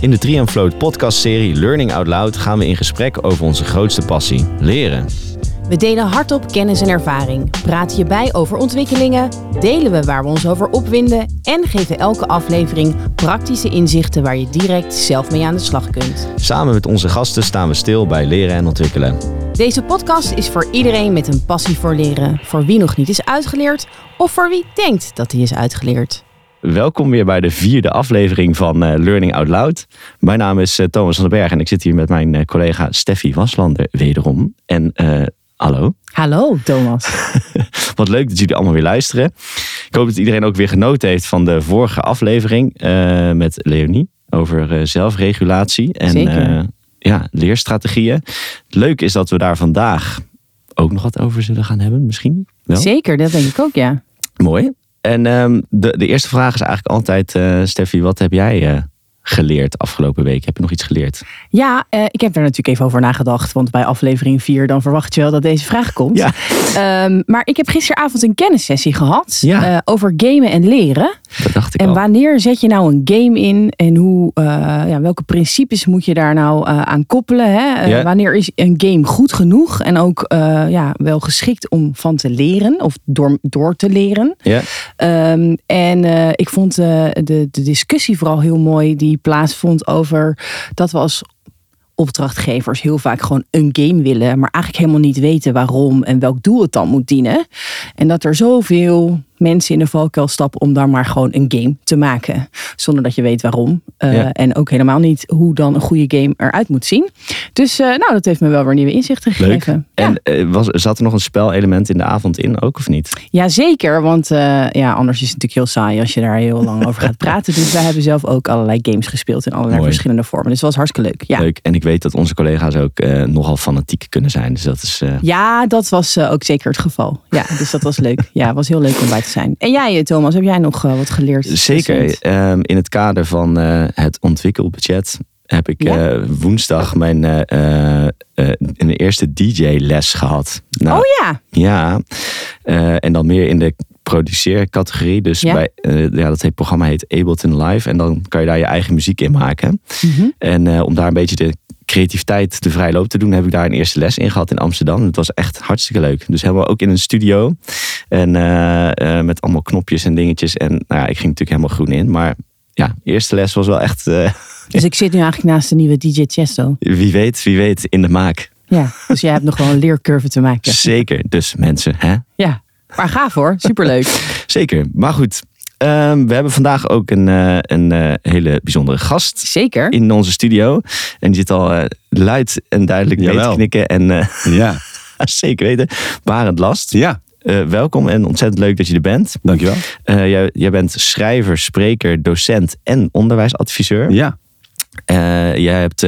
In de Trian Float podcastserie Learning Out Loud gaan we in gesprek over onze grootste passie, leren. We delen hardop kennis en ervaring, praten je bij over ontwikkelingen, delen we waar we ons over opwinden en geven elke aflevering praktische inzichten waar je direct zelf mee aan de slag kunt. Samen met onze gasten staan we stil bij leren en ontwikkelen. Deze podcast is voor iedereen met een passie voor leren, voor wie nog niet is uitgeleerd of voor wie denkt dat hij is uitgeleerd. Welkom weer bij de vierde aflevering van uh, Learning Out Loud. Mijn naam is uh, Thomas van den Berg en ik zit hier met mijn uh, collega Steffi Waslander wederom. En hallo. Hallo Thomas. Wat leuk dat jullie allemaal weer luisteren. Ik hoop dat iedereen ook weer genoten heeft van de vorige aflevering met Leonie over zelfregulatie en ja, leerstrategieën. Leuk is dat we daar vandaag ook nog wat over zullen gaan hebben, misschien. Wel? Zeker, dat denk ik ook, ja. Mooi. En um, de, de eerste vraag is eigenlijk altijd, uh, Steffi, wat heb jij uh, geleerd afgelopen week? Heb je nog iets geleerd? Ja, uh, ik heb daar natuurlijk even over nagedacht. Want bij aflevering 4 dan verwacht je wel dat deze vraag komt. Ja. Um, maar ik heb gisteravond een kennissessie gehad ja. over gamen en leren. Dat dacht ik en al. wanneer zet je nou een game in en hoe, uh, ja, welke principes moet je daar nou aan koppelen? Hè? Ja. Wanneer is een game goed genoeg en ook ja, wel geschikt om van te leren of door, door te leren? Ja. Um, en ik vond de, de discussie vooral heel mooi die plaatsvond over dat we als opdrachtgevers heel vaak gewoon een game willen, maar eigenlijk helemaal niet weten waarom en welk doel het dan moet dienen. En dat er zoveel mensen in de valkuil stappen om daar maar gewoon een game te maken. Zonder dat je weet waarom. Uh, ja. En ook helemaal niet hoe dan een goede game eruit moet zien. Dus uh, nou, dat heeft me wel weer nieuwe inzichten gegeven. Leuk. En uh, was, zat er nog een spelelement in de avond in ook of niet? Jazeker, want ja, anders is het natuurlijk heel saai als je daar heel lang over gaat praten. Dus wij hebben zelf ook allerlei games gespeeld in allerlei Mooi. verschillende vormen. Dus dat was hartstikke leuk. Ja. Leuk. En ik weet dat onze collega's ook nogal fanatiek kunnen zijn. Dus dat is... Ja, dat was ook zeker het geval. Ja, dus dat was leuk. Ja, was heel leuk om bij te zijn. En jij, Thomas, heb jij nog uh, wat geleerd? Zeker. Um, in het kader van uh, het ontwikkelbudget heb ik ja? uh, woensdag mijn een eerste DJ-les gehad. Nou, oh ja. Ja. en dan meer in de produceercategorie. Dus ja? bij, ja, dat heet, programma heet Ableton Live. En dan kan je daar je eigen muziek in maken. Mm -hmm. En om daar een beetje de creativiteit de vrije loop te doen, heb ik daar een eerste les in gehad in Amsterdam. Het was echt hartstikke leuk. Dus helemaal ook in een studio. En uh, uh, met allemaal knopjes en dingetjes. En nou ja, ik ging natuurlijk helemaal groen in. Maar ja, eerste les was wel echt. Uh, dus ik zit nu eigenlijk naast de nieuwe DJ Chesto. Wie weet, wie weet, in de maak. Ja, dus jij hebt nog wel een leercurve te maken. Zeker, dus mensen, hè? Ja, maar gaaf hoor, superleuk. Zeker, maar goed. Um, we hebben vandaag ook een, uh, een uh, hele bijzondere gast. Zeker. In onze studio. En die zit al uh, luid en duidelijk mee te knikken. En ja. zeker weten. Barend Last. Ja. welkom en ontzettend leuk dat je er bent. Dankjewel. Jij, jij bent schrijver, spreker, docent en onderwijsadviseur. Ja. jij hebt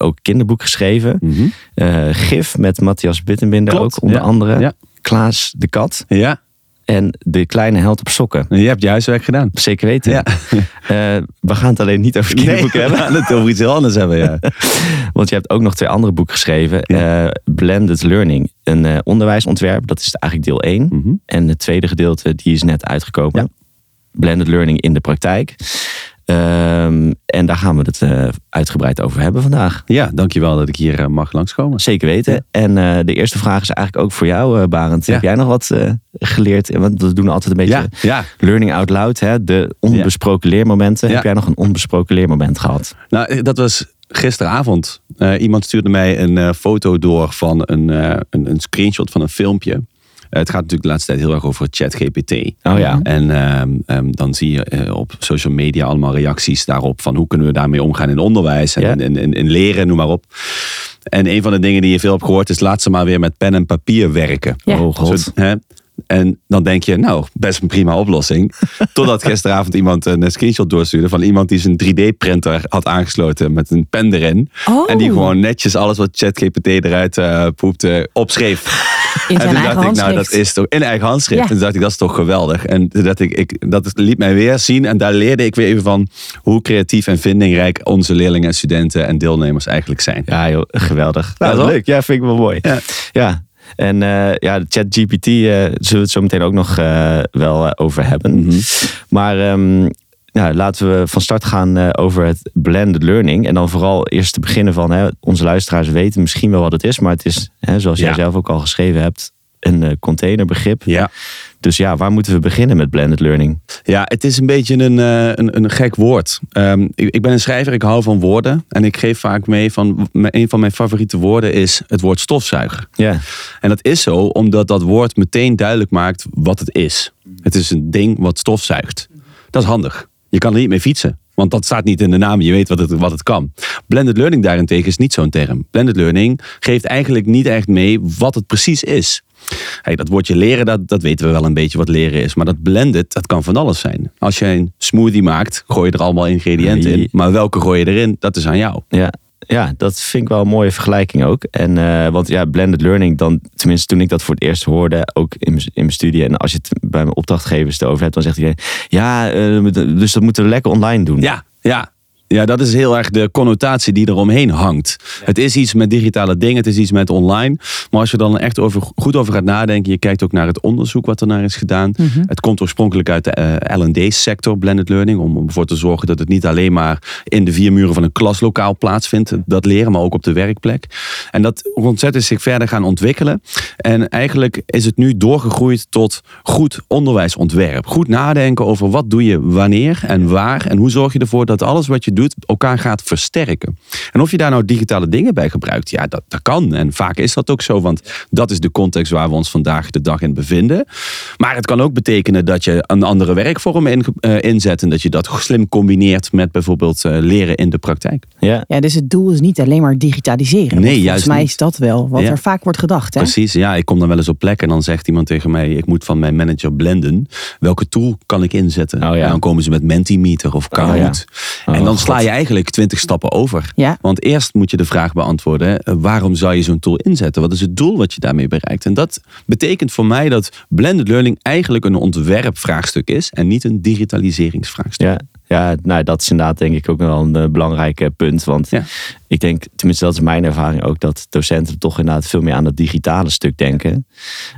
ook een kinderboek geschreven. Mhm. Mm -hmm. Gif met Matthias Bittenbinder Klopt. ook onder ja. andere. Ja. Klaas de Kat. Ja. En de kleine held op sokken. Je hebt je huiswerk gedaan. Zeker weten. Ja. Uh, we gaan het alleen niet over het kinderboek nee, hebben. We gaan het over iets heel anders hebben, ja. Want je hebt ook nog twee andere boeken geschreven. Ja. Uh, Blended Learning. Een uh, onderwijsontwerp. Dat is eigenlijk deel 1. Mm -hmm. En het tweede gedeelte, die is net uitgekomen. Ja. Blended Learning in de praktijk. Um, en daar gaan we het uh, uitgebreid over hebben vandaag. Ja, dankjewel dat ik hier uh, mag langskomen. Zeker weten. Ja. En uh, de eerste vraag is eigenlijk ook voor jou, Barend. Ja. Heb jij nog wat geleerd? Want we doen altijd een beetje ja. learning out loud. Hè? De onbesproken leermomenten. Heb jij nog een onbesproken leermoment gehad? Nou, dat was gisteravond. iemand stuurde mij een foto door van een, een, een screenshot van een filmpje. Uh, het gaat natuurlijk de laatste tijd heel erg over ChatGPT. Oh ja. En um, um, dan zie je uh, op social media allemaal reacties daarop van hoe kunnen we daarmee omgaan in onderwijs en, Ja. in, in, in leren, noem maar op. En een van de dingen die je veel hebt gehoord is laat ze maar weer met pen en papier werken. Ja. Oh god. Zo, hè? En dan denk je, nou, best een prima oplossing. Totdat gisteravond iemand een screenshot doorstuurde van iemand die zijn 3D-printer had aangesloten met een pen erin. Oh. En die gewoon netjes alles wat ChatGPT eruit uh, poepte opschreef. In en toen eigen dacht ik, nou, dat is toch in eigen handschrift. Ja. En toen dacht ik, dat is toch geweldig. En toen dacht ik, ik, dat liet mij weer zien. En daar leerde ik weer even van hoe creatief en vindingrijk onze leerlingen, studenten en deelnemers eigenlijk zijn. Ja, joh, geweldig. Ja, Nou, toch? leuk. Ja, vind ik wel mooi. Ja. ja. En uh, ja, de ChatGPT uh, zullen we het zo meteen ook nog uh, wel over hebben. Mhm. Maar um, ja, laten we van start gaan over het blended learning. En dan vooral eerst te beginnen van hè, onze luisteraars weten misschien wel wat het is, maar het is, hè, zoals jij zelf ook al geschreven hebt, een uh, containerbegrip. Ja. Dus ja, waar moeten we beginnen met blended learning? Ja, het is een beetje een, uh, een, een gek woord. Um, ik, ik, ben een schrijver, ik hou van woorden. En ik geef vaak mee van, een van mijn favoriete woorden is het woord stofzuiger. Ja. En dat is zo omdat dat woord meteen duidelijk maakt wat het is. Het is een ding wat stofzuigt. Dat is handig. Je kan er niet mee fietsen. Want dat staat niet in de naam, je weet wat het, wat het kan. Blended learning daarentegen is niet zo'n term. Blended learning geeft eigenlijk niet echt mee wat het precies is. Hey, dat woordje leren, dat, dat weten we wel een beetje wat leren is. Maar dat blended, dat kan van alles zijn. Als je een smoothie maakt, gooi je er allemaal ingrediënten in. Maar welke gooi je erin, dat is aan jou. Ja, ja, dat vind ik wel een mooie vergelijking ook. En, uh, want ja, blended learning, dan, tenminste toen ik dat voor het eerst hoorde, ook in, in mijn studie. En als je het bij mijn opdrachtgevers erover hebt, dan zegt hij, ja, uh, dus dat moeten we lekker online doen. Ja, ja. Ja, dat is heel erg de connotatie die eromheen hangt. Het is iets met digitale dingen, het is iets met online. Maar als je dan echt over, goed over gaat nadenken, je kijkt ook naar het onderzoek wat er naar is gedaan. Mhm. Het komt oorspronkelijk uit de uh, L&D-sector, blended learning, om ervoor te zorgen dat het niet alleen maar in de vier muren van een klaslokaal plaatsvindt, dat leren, maar ook op de werkplek. En dat ontzettend zich verder gaan ontwikkelen. En eigenlijk is het nu doorgegroeid tot goed onderwijsontwerp. Goed nadenken over wat doe je wanneer en waar en hoe zorg je ervoor dat alles wat je doet, elkaar gaat versterken. En of je daar nou digitale dingen bij gebruikt, ja, dat, dat kan. En vaak is dat ook zo, want dat is de context waar we ons vandaag de dag in bevinden. Maar het kan ook betekenen dat je een andere werkvorm in, uh, inzet en dat je dat slim combineert met bijvoorbeeld uh, leren in de praktijk. Ja. ja, dus het doel is niet alleen maar digitaliseren. Nee, juist Volgens mij niet. is dat wel wat Ja. er vaak wordt gedacht. Hè? Precies, ja. Ik kom dan wel eens op plek en dan zegt iemand tegen mij: Ik moet van mijn manager blenden. Welke tool kan ik inzetten? Oh ja. En dan komen ze met Mentimeter of Kahoot. ja. Oh, en dan. Sla je eigenlijk twintig stappen over. Ja. Want eerst moet je de vraag beantwoorden: eh, waarom zou je zo'n tool inzetten? Wat is het doel wat je daarmee bereikt? En dat betekent voor mij dat blended learning eigenlijk een ontwerpvraagstuk is en niet een digitaliseringsvraagstuk. Ja, ja nou, dat is inderdaad denk ik ook wel een eh, belangrijk eh, punt. Want Ja. ik denk, tenminste dat is mijn ervaring ook, dat docenten toch inderdaad veel meer aan het digitale stuk denken.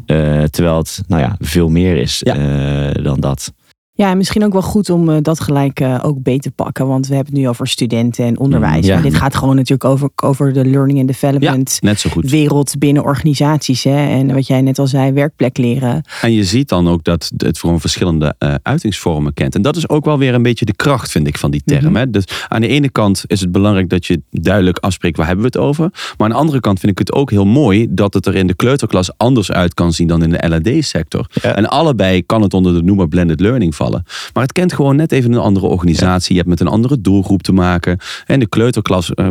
Eh, terwijl het nou ja, veel meer is Ja. eh, dan dat. Ja, en misschien ook wel goed om eh, dat gelijk eh, ook beter te pakken. Want we hebben het nu over studenten en onderwijs. Mm, ja. Maar dit gaat gewoon natuurlijk over, over de learning and development Net zo goed. wereld binnen organisaties. Hè? En wat jij net al zei, werkplek leren. En je ziet dan ook dat het voor verschillende eh, uitingsvormen kent. En dat is ook wel weer een beetje de kracht, vind ik, van die term. Mhm. hè. Dus aan de ene kant is het belangrijk dat je duidelijk afspreekt waar hebben we het over. Maar aan de andere kant vind ik het ook heel mooi dat het er in de kleuterklas anders uit kan zien dan in de L&D-sector. Ja. En allebei kan het onder de noemer blended learning vallen. Maar het kent gewoon net even een andere organisatie. Je hebt met een andere doelgroep te maken. En de kleuterklas eh,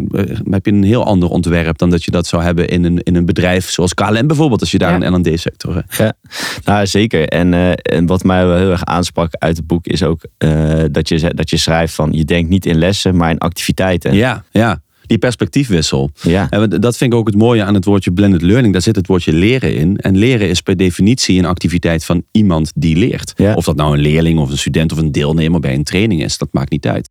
heb je een heel ander ontwerp dan dat je dat zou hebben in een, in een bedrijf zoals KLM bijvoorbeeld, als je daar Ja. een L&D-sector hebt. Ja, nou zeker. En, eh, en wat mij wel heel erg aansprak uit het boek is ook dat, je, dat je schrijft van je denkt niet in lessen, maar in activiteiten. Ja, ja. Die perspectiefwissel. Ja. En dat vind ik ook het mooie aan het woordje blended learning. Daar zit het woordje leren in. En leren is per definitie een activiteit van iemand die leert. Ja. Of dat nou een leerling of een student of een deelnemer bij een training is. Dat maakt niet uit.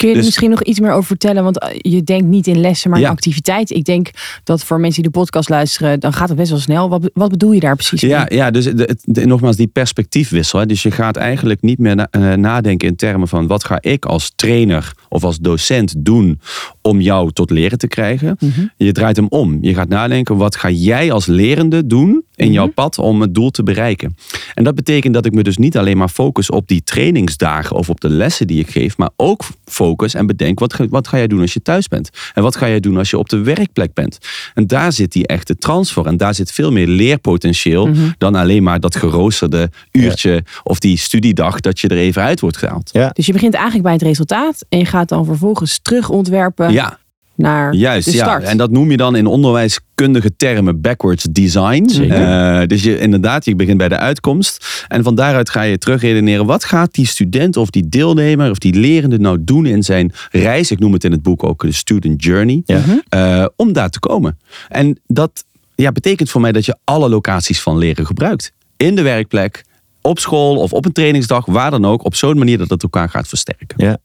Kun je er Dus- misschien nog iets meer over vertellen? Want eh, je denkt niet in lessen, maar in Ja. activiteit. Ik denk dat voor mensen die de podcast luisteren, dan gaat het best wel snel. Wat, wat bedoel je daar precies Ja, mee? ja dus de, het- de- nogmaals die perspectiefwissel. Hè. Dus je gaat eigenlijk niet meer na- eh, nadenken in termen van wat ga ik als trainer of als docent doen om jou tot leren te krijgen. Mhm. Je draait hem om. Je gaat nadenken wat ga jij als lerende doen in jouw pad om het doel te bereiken. En dat betekent dat ik me dus niet alleen maar focus op die trainingsdagen of op de lessen die ik geef, maar ook focus en bedenk wat, ga- wat ga jij doen als je thuis bent? En wat ga jij doen als je op de werkplek bent? En daar zit die echte transfer en daar zit veel meer leerpotentieel dan alleen maar dat geroosterde uurtje of die studiedag dat je er even uit wordt gehaald. Ja. Dus je begint eigenlijk bij het resultaat en je gaat dan vervolgens terug ontwerpen Ja, naar Juist, de ja. start. En dat noem je dan in onderwijskundige termen backwards design. Eh, dus je, inderdaad, je begint bij de uitkomst. En van daaruit ga je terugredeneren. Wat gaat die student of die deelnemer of die lerende nou doen in zijn reis? Ik noem het in het boek ook de student journey. Ja. eh, om daar te komen. En dat ja, betekent voor mij dat je alle locaties van leren gebruikt. In de werkplek, op school of op een trainingsdag, waar dan ook. Op zo'n manier dat het elkaar gaat versterken. Ja.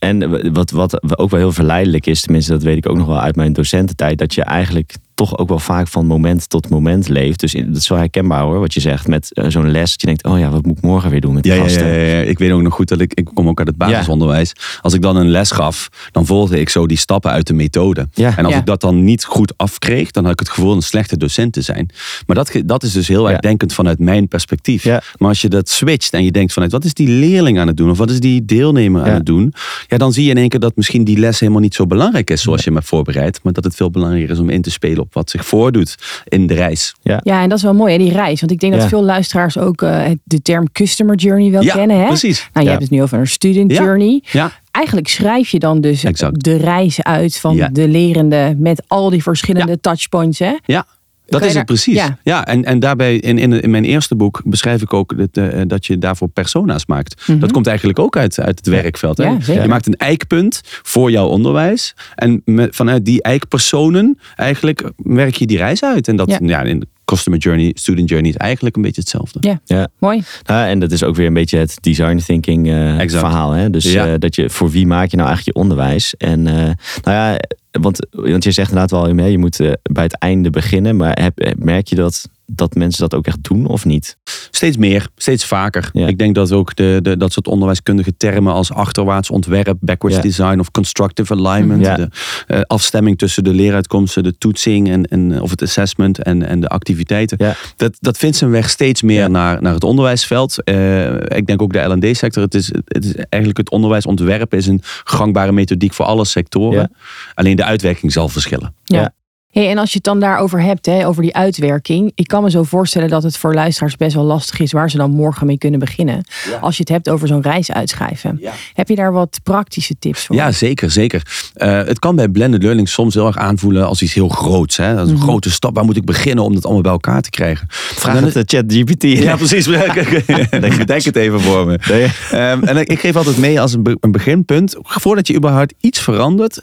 En wat, wat ook wel heel verleidelijk is, tenminste dat weet ik ook nog wel uit mijn docententijd, dat je eigenlijk toch ook wel vaak van moment tot moment leeft. Dus dat is wel herkenbaar hoor, wat je zegt. Met uh, zo'n les, dat je denkt, oh ja, wat moet ik morgen weer doen met die ja, gasten? Ja, ja, ja, ik weet ook nog goed dat ik, ik kom ook uit het basisonderwijs. Als ik dan een les gaf, dan volgde ik zo die stappen uit de methode. Ja. En als Ja. ik dat dan niet goed afkreeg, dan had ik het gevoel een slechte docent te zijn. Maar dat, dat is dus heel erg Ja. denkend vanuit mijn perspectief. Ja. Maar als je dat switcht en je denkt vanuit wat is die leerling aan het doen of wat is die deelnemer aan het doen, ja, dan zie je in één keer dat misschien die les helemaal niet zo belangrijk is zoals je hem hebt voorbereid, maar dat het veel belangrijker is om in te spelen op wat zich voordoet in de reis. Ja, en dat is wel mooi, hè, die reis. Want ik denk dat Ja. veel luisteraars ook eh, de term customer journey wel Ja, kennen. Hè? precies. Nou, je Ja. hebt het nu over een student Ja. journey. Ja, Eigenlijk schrijf je dan dus Exact. de reis uit van Ja. de lerende met al die verschillende touchpoints. Hè? Ja, dat is daar- het precies. ja. Ja, en, en daarbij in, in, in mijn eerste boek beschrijf ik ook dat, eh, dat je daarvoor persona's maakt. Dat komt eigenlijk ook uit, uit het werkveld. Hè? Mhm. Ja. Je maakt een eikpunt voor jouw onderwijs. En met, vanuit die eikpersonen eigenlijk werk je die reis uit. En dat Ja. ja. in de customer journey, student journey is eigenlijk een beetje hetzelfde. Ja, Ja. mooi. Nou, en dat is ook weer een beetje het design thinking eh, Exact. verhaal. Hè? Dus Ja. eh, dat je, voor wie maak je nou eigenlijk je onderwijs? En eh, nou ja, want, want je zegt inderdaad wel, je moet eh, bij het einde beginnen. Maar heb, merk je dat, dat mensen dat ook echt doen of niet? Steeds meer, steeds vaker. Ja. Ik denk dat ook de, de, dat soort onderwijskundige termen als achterwaarts ontwerp, backwards Ja. design of constructive alignment, Ja. de eh, afstemming tussen de leeruitkomsten, de toetsing en, en, of het assessment en, en de activiteiten. Ja. Dat, dat vindt zijn weg steeds meer Ja. naar, naar het onderwijsveld. Eh, ik denk ook de L&D-sector. Het is, het is eigenlijk het onderwijsontwerp is een gangbare methodiek voor alle sectoren. Ja. Alleen de uitwerking zal verschillen. Ja. Hey, en als je het dan daarover hebt, hè, over die uitwerking. Ik kan me zo voorstellen dat het voor luisteraars best wel lastig is waar ze dan morgen mee kunnen beginnen. Als je het hebt over zo'n reis uitschrijven. Ja. Heb je daar wat praktische tips voor? Ja, zeker, zeker. Eh, het kan bij blended learning soms heel erg aanvoelen als iets heel groots. Hè? Dat is een Mhm. grote stap. Waar moet ik beginnen om dat allemaal bij elkaar te krijgen? Vraag Dan het de chat GPT. Ja, precies. Denk, denk het even voor me. Nee. Ehm, en ik geef altijd mee als een, be- een beginpunt. Voordat je überhaupt iets verandert,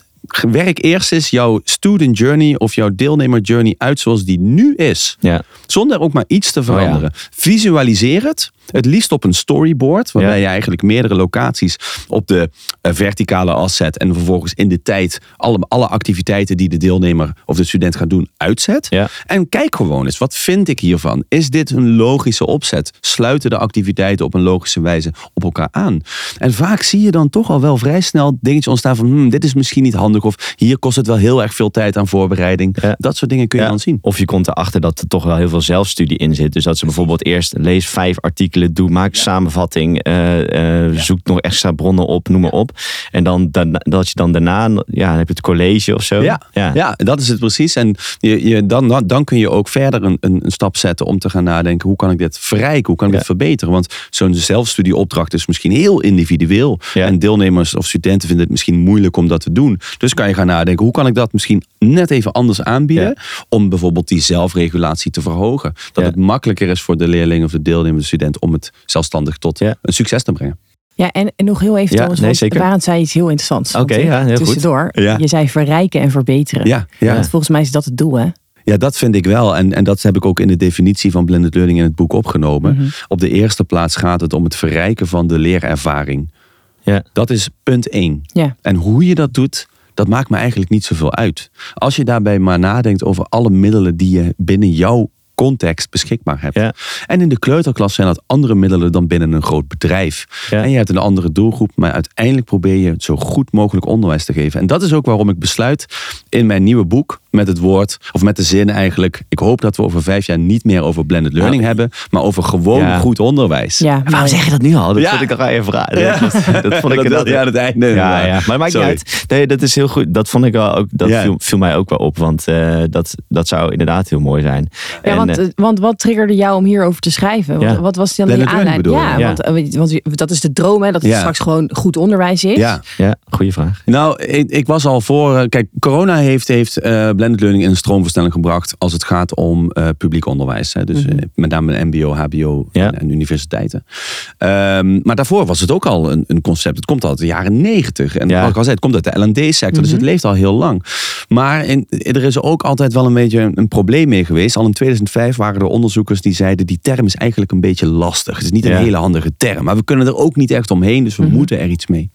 werk eerst eens jouw student journey of jouw deelnemer journey uit zoals die nu is. Ja. Zonder ook maar iets te Oh ja. veranderen. Visualiseer het. Het liefst op een storyboard. Waarbij je eigenlijk meerdere locaties op de eh, verticale as zet. En vervolgens in de tijd alle, alle activiteiten die de deelnemer of de student gaat doen uitzet. Ja. En kijk gewoon eens, wat vind ik hiervan? Is dit een logische opzet? Sluiten de activiteiten op een logische wijze op elkaar aan? En vaak zie je dan toch al wel vrij snel dingetjes ontstaan van... Hmm, dit is misschien niet handig of hier kost het wel heel erg veel tijd aan voorbereiding. Ja. Dat soort dingen kun je Ja. dan zien. Of je komt erachter dat er toch wel heel veel zelfstudie in zit. Dus dat ze bijvoorbeeld eerst lees vijf artikelen, doe, maak samenvatting, eh, eh, zoek nog extra bronnen op, noem maar op. En dan, dan dat je dan daarna, ja, dan heb je het college of zo. Ja, ja. dat is het precies. En je, je, dan, dan, kun je ook verder een, een, een stap zetten om te gaan nadenken... hoe kan ik dit verrijken, hoe kan ik dit verbeteren? Want zo'n zelfstudieopdracht is misschien heel individueel. En deelnemers of studenten vinden het misschien moeilijk om dat te doen. Dus kan je gaan nadenken, hoe kan ik dat misschien net even anders aanbieden... om bijvoorbeeld die zelfregulatie te verhogen. Dat het makkelijker is voor de leerling of de deelnemende student... om het zelfstandig tot Ja. een succes te brengen. Ja, en, en nog heel even Ja, trouwens, nee, zeker. Barend zei iets heel interessants. Oké, eh, ja, heel goed. Tussendoor, Ja. je zei verrijken en verbeteren. Ja, ja. Want volgens mij is dat het doel, hè? Ja, dat vind ik wel. En, en dat heb ik ook in de definitie van blended learning in het boek opgenomen. Mhm. Op de eerste plaats gaat het om het verrijken van de leerervaring. Ja. Dat is punt één. Ja. En hoe je dat doet, dat maakt me eigenlijk niet zoveel uit. Als je daarbij maar nadenkt over alle middelen die je binnen jouw context beschikbaar hebt. Ja. En in de kleuterklas zijn dat andere middelen dan binnen een groot bedrijf. Ja. En je hebt een andere doelgroep, maar uiteindelijk probeer je zo goed mogelijk onderwijs te geven. En dat is ook waarom ik besluit in mijn nieuwe boek met het woord, of met de zin eigenlijk, ik hoop dat we over vijf jaar niet meer over blended learning hebben, maar over gewoon Ja. goed onderwijs. Ja, Waarom zeg je dat nu al? Dat Ja. vond ik nog wel even vragen. Ja. Dat, dat vond ik Dat je aan het einde. Ja, ja, maar maakt Sorry. niet uit. Nee, dat is heel goed. Dat vond ik wel ook. Dat Ja. viel, viel mij ook wel op. Want eh, dat, dat zou inderdaad heel mooi zijn. Ja, En, want, eh, eh, want wat triggerde jou om hierover te schrijven? Wat, Ja. wat was dan Blended die learning aanleiding? bedoel Ja, je? Ja. Want, want dat is de droom, hè, dat het Ja. straks gewoon goed onderwijs is. Ja. ja, goede vraag. Nou, ik, ik was al voor. Kijk, corona heeft, heeft eh, blended learning in een stroomversnelling gebracht als het gaat om eh, publiek onderwijs. Hè. Dus Mhm. eh, met name MBO, HBO Ja. en, en universiteiten. Ehm, maar daarvoor was het ook al een, een concept. Het komt al uit de jaren negentig. En Ja. wat ik al zei, het komt uit de LD-sector. Dus Mhm. het leeft al heel lang. Maar in, er is ook altijd wel een beetje een, een probleem mee geweest. Al in 2005 waren er onderzoekers die zeiden: die term is eigenlijk een beetje lastig. Het is niet een Ja. hele handige term. Maar we kunnen er ook niet echt omheen. Dus we Mhm. moeten er iets mee.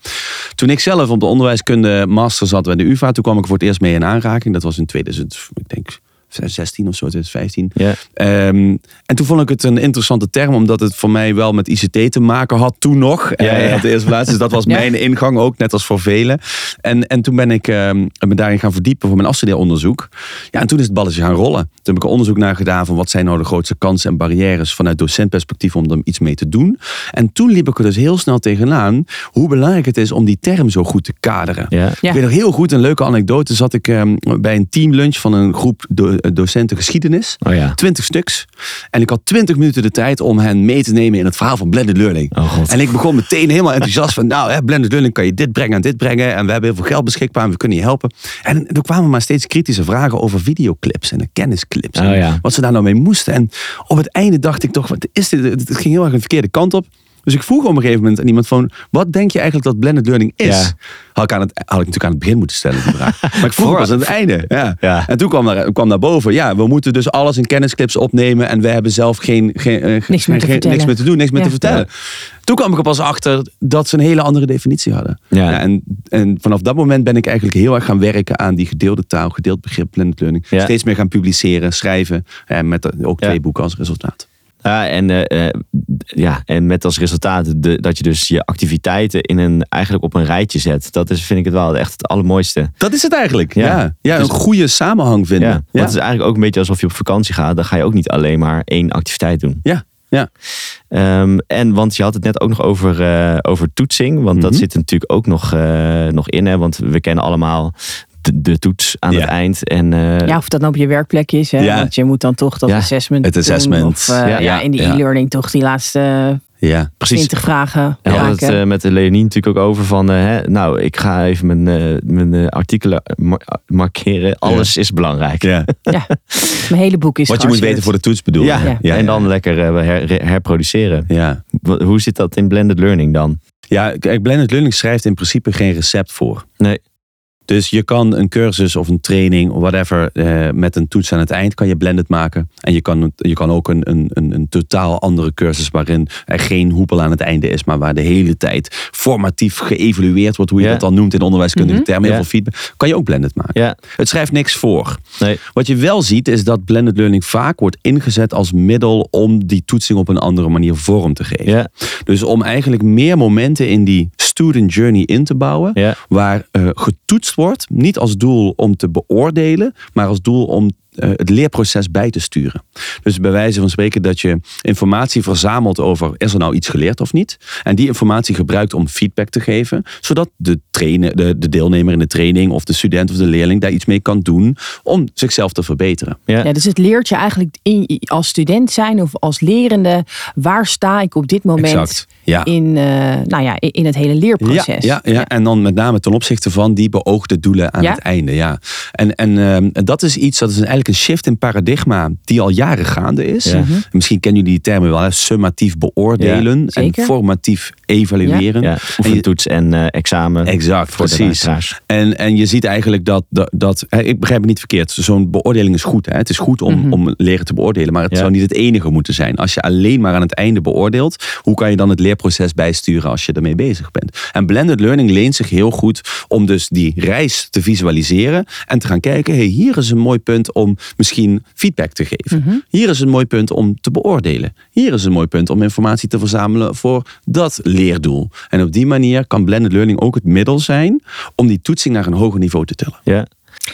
Toen ik zelf op de onderwijskunde master zat bij de UvA, toen kwam ik voor het eerst mee in aanraking. Dat was in 2000, ik denk 16 of zo, 2015. Ja. Ehm, en toen vond ik het een interessante term, omdat het voor mij wel met ICT te maken had toen nog. Ja, ja. Eh, op de eerste plaats. Dus dat was Ja. mijn ingang ook, net als voor velen. En, en toen ben ik ehm, me daarin gaan verdiepen voor mijn afstudeeronderzoek. Ja, en toen is het balletje gaan rollen. Toen heb ik er onderzoek naar gedaan van wat zijn nou de grootste kansen en barrières vanuit docentperspectief om er iets mee te doen. En toen liep ik er dus heel snel tegenaan hoe belangrijk het is om die term zo goed te kaderen. Ja. Ja. Ik weet nog heel goed, een leuke anekdote. Zat ik ehm, bij een teamlunch van een groep do- docenten geschiedenis. Oh ja. 20 stuks. En ik had 20 minuten de tijd om hen mee te nemen in het verhaal van blended learning. Oh god. En ik begon meteen helemaal enthousiast van, nou, hè, blended learning kan je dit brengen en dit brengen. En we hebben heel veel geld beschikbaar en we kunnen je helpen. En er kwamen maar steeds kritische vragen over videoclips en de kennisclips. Oh en. Wat ze daar nou mee moesten. En op het einde dacht ik toch, wat is dit? Het ging heel erg een verkeerde kant op. Dus ik vroeg op een gegeven moment aan iemand van, wat denk je eigenlijk dat blended learning is? Ja. Had, ik aan het, had ik natuurlijk aan het begin moeten stellen, die vraag. Maar ik vroeg pas aan het einde. Ja. Ja. En toen kwam daar, kwam daar boven, ja, we moeten dus alles in kennisclips opnemen en we hebben zelf geen, geen, eh, Niks meer te geen- vertellen. niks meer te doen, niks meer Ja. te vertellen. Toen kwam ik er pas achter dat ze een hele andere definitie hadden. Ja. en, en vanaf dat moment ben ik eigenlijk heel erg gaan werken aan die gedeelde taal, gedeeld begrip, blended learning. Ja. Steeds meer gaan publiceren, schrijven. En met ook Ja. twee boeken als resultaat. Ja, en, eh, eh, ja, en met als resultaat de, dat je dus je activiteiten in een, eigenlijk op een rijtje zet. Dat is, vind ik het wel echt het allermooiste. Dat is het eigenlijk. Ja. Ja, ja, Dus- een goede samenhang vinden. Ja, het is eigenlijk ook een beetje alsof je op vakantie gaat. Dan ga je ook niet alleen maar één activiteit doen. ja. ja. Ehm, en want je had het net ook nog over, eh, over toetsing. Want dat Mhm. zit er natuurlijk ook nog, eh, nog in. Hè, want we kennen allemaal de, toets aan Ja. het eind. En, eh, Ja, of dat nou op je werkplek is. Hè? Ja. Want je moet dan toch dat Ja, assessment het doen, assessment. Of eh, Ja, in de ja. e-learning toch die laatste ja. precies. 20 vragen En we hadden het eh, met de Leonie natuurlijk ook over van, eh, hè, nou, ik ga even mijn, eh, mijn eh, artikelen mar- markeren. Alles is belangrijk. ja. ja. Mijn hele boek is Wat je moet weten voor de toets bedoel je. Ja, Ja. en dan lekker eh, her- herproduceren. Ja. Hoe zit dat in blended learning dan? ja, kijk, blended learning schrijft in principe geen recept voor. Nee. Dus je kan een cursus of een training of whatever eh, met een toets aan het eind kan je blended maken. En je kan, je kan ook een, een, een, een totaal andere cursus waarin er geen hoepel aan het einde is, maar waar de hele tijd formatief geëvalueerd wordt, hoe je dat dan noemt in onderwijskundige Mhm. termen, heel veel feedback, kan je ook blended maken. Ja, Het schrijft niks voor. nee. Wat je wel ziet is dat blended learning vaak wordt ingezet als middel om die toetsing op een andere manier vorm te geven. Ja, Dus om eigenlijk meer momenten in die student journey in te bouwen, ja, waar eh, getoetst wordt, niet als doel om te beoordelen, maar als doel om het leerproces bij te sturen. Dus bij wijze van spreken dat je informatie verzamelt over is er nou iets geleerd of niet. En die informatie gebruikt om feedback te geven, zodat de, trainer, de, de deelnemer in de training of de student of de leerling daar iets mee kan doen om zichzelf te verbeteren. ja. Ja, dus het leert je eigenlijk in, als student zijn of als lerende, waar sta ik op dit moment Exact. Ja. in, eh, nou ja, in het hele leerproces. Ja, ja, ja, en dan met name ten opzichte van die beoogde doelen aan Ja. het einde. Ja. En, en ehm, dat is iets, dat is eigenlijk een shift in paradigma die al jaren gaande is. Ja. Mhm. Misschien kennen jullie die termen wel, hè? summatief beoordelen en formatief evalueren. ja. Oefentoets en eh, examen. Exact, voor de precies. luisteraars. En, en je ziet eigenlijk dat, dat, ik begrijp het niet verkeerd, zo'n beoordeling is goed. Hè? Het is goed om, Mhm. om leren te beoordelen, maar het Ja. zou niet het enige moeten zijn. Als je alleen maar aan het einde beoordeelt, hoe kan je dan het leerproces bijsturen als je ermee bezig bent? En blended learning leent zich heel goed om dus die reis te visualiseren en te gaan kijken, hey, hier is een mooi punt om misschien feedback te geven. Mhm. Hier is een mooi punt om te beoordelen. Hier is een mooi punt om informatie te verzamelen voor dat leerdoel. En op die manier kan blended learning ook het middel zijn om die toetsing naar een hoger niveau te tillen. Ja,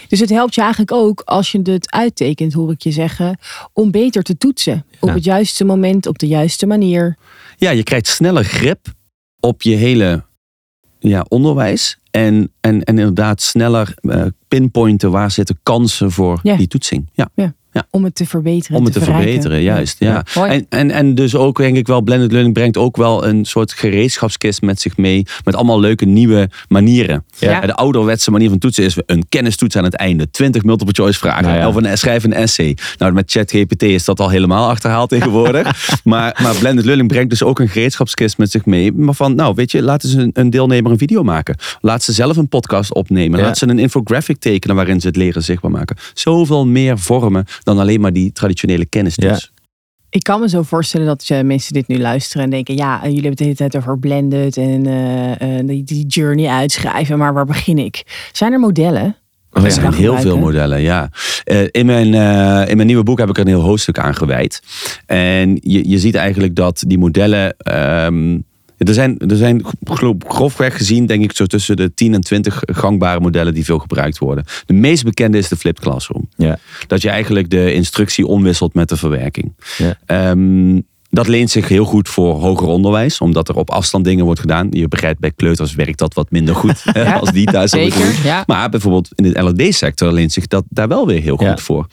Dus het helpt je eigenlijk ook als je het uittekent, hoor ik je zeggen, om beter te toetsen. Op Ja. het juiste moment, op de juiste manier. Ja, je krijgt sneller grip op je hele ja, onderwijs. En, en, en inderdaad sneller eh, pinpointen waar zitten kansen voor Ja. die toetsing. Ja, Om het te verbeteren. om het te, verbeteren, juist. Ja. En, en, en dus ook denk ik wel, blended learning brengt ook wel een soort gereedschapskist met zich mee. Met allemaal leuke nieuwe manieren. Ja. De ouderwetse manier van toetsen is een kennistoets aan het einde. 20 multiple choice vragen. Nou ja. Of een, schrijf een essay. Nou, met ChatGPT is dat al helemaal achterhaald tegenwoordig. maar, maar blended learning brengt dus ook een gereedschapskist met zich mee. Maar van, nou weet je, laten ze een, een deelnemer een video maken. Laat ze zelf een podcast opnemen. Ja. Laat ze een infographic tekenen waarin ze het leren zichtbaar maken. Zoveel meer vormen dan alleen maar die traditionele kennistoets. Ik kan me zo voorstellen dat eh, mensen dit nu luisteren en denken: ja, en jullie hebben het de hele tijd over blended en eh, eh, die, die journey uitschrijven, maar waar begin ik? Zijn er modellen? er zijn heel veel modellen, ja. Eh, in, mijn, eh, in mijn nieuwe boek heb ik er een heel hoofdstuk aan gewijd. En je, je ziet eigenlijk dat die modellen. ehm, er zijn, er zijn gro- grofweg gezien, denk ik, zo tussen de 10 en 20 gangbare modellen die veel gebruikt worden. De meest bekende is de flipped classroom. Ja. Dat je eigenlijk de instructie omwisselt met de verwerking. Ja. Ehm, dat leent zich heel goed voor hoger onderwijs, omdat er op afstand dingen wordt gedaan. Je begrijpt, bij kleuters werkt dat wat minder goed Ja. als die thuis. Zeker, ja. Maar bijvoorbeeld in de LD-sector leent zich dat daar wel weer heel goed Ja. voor.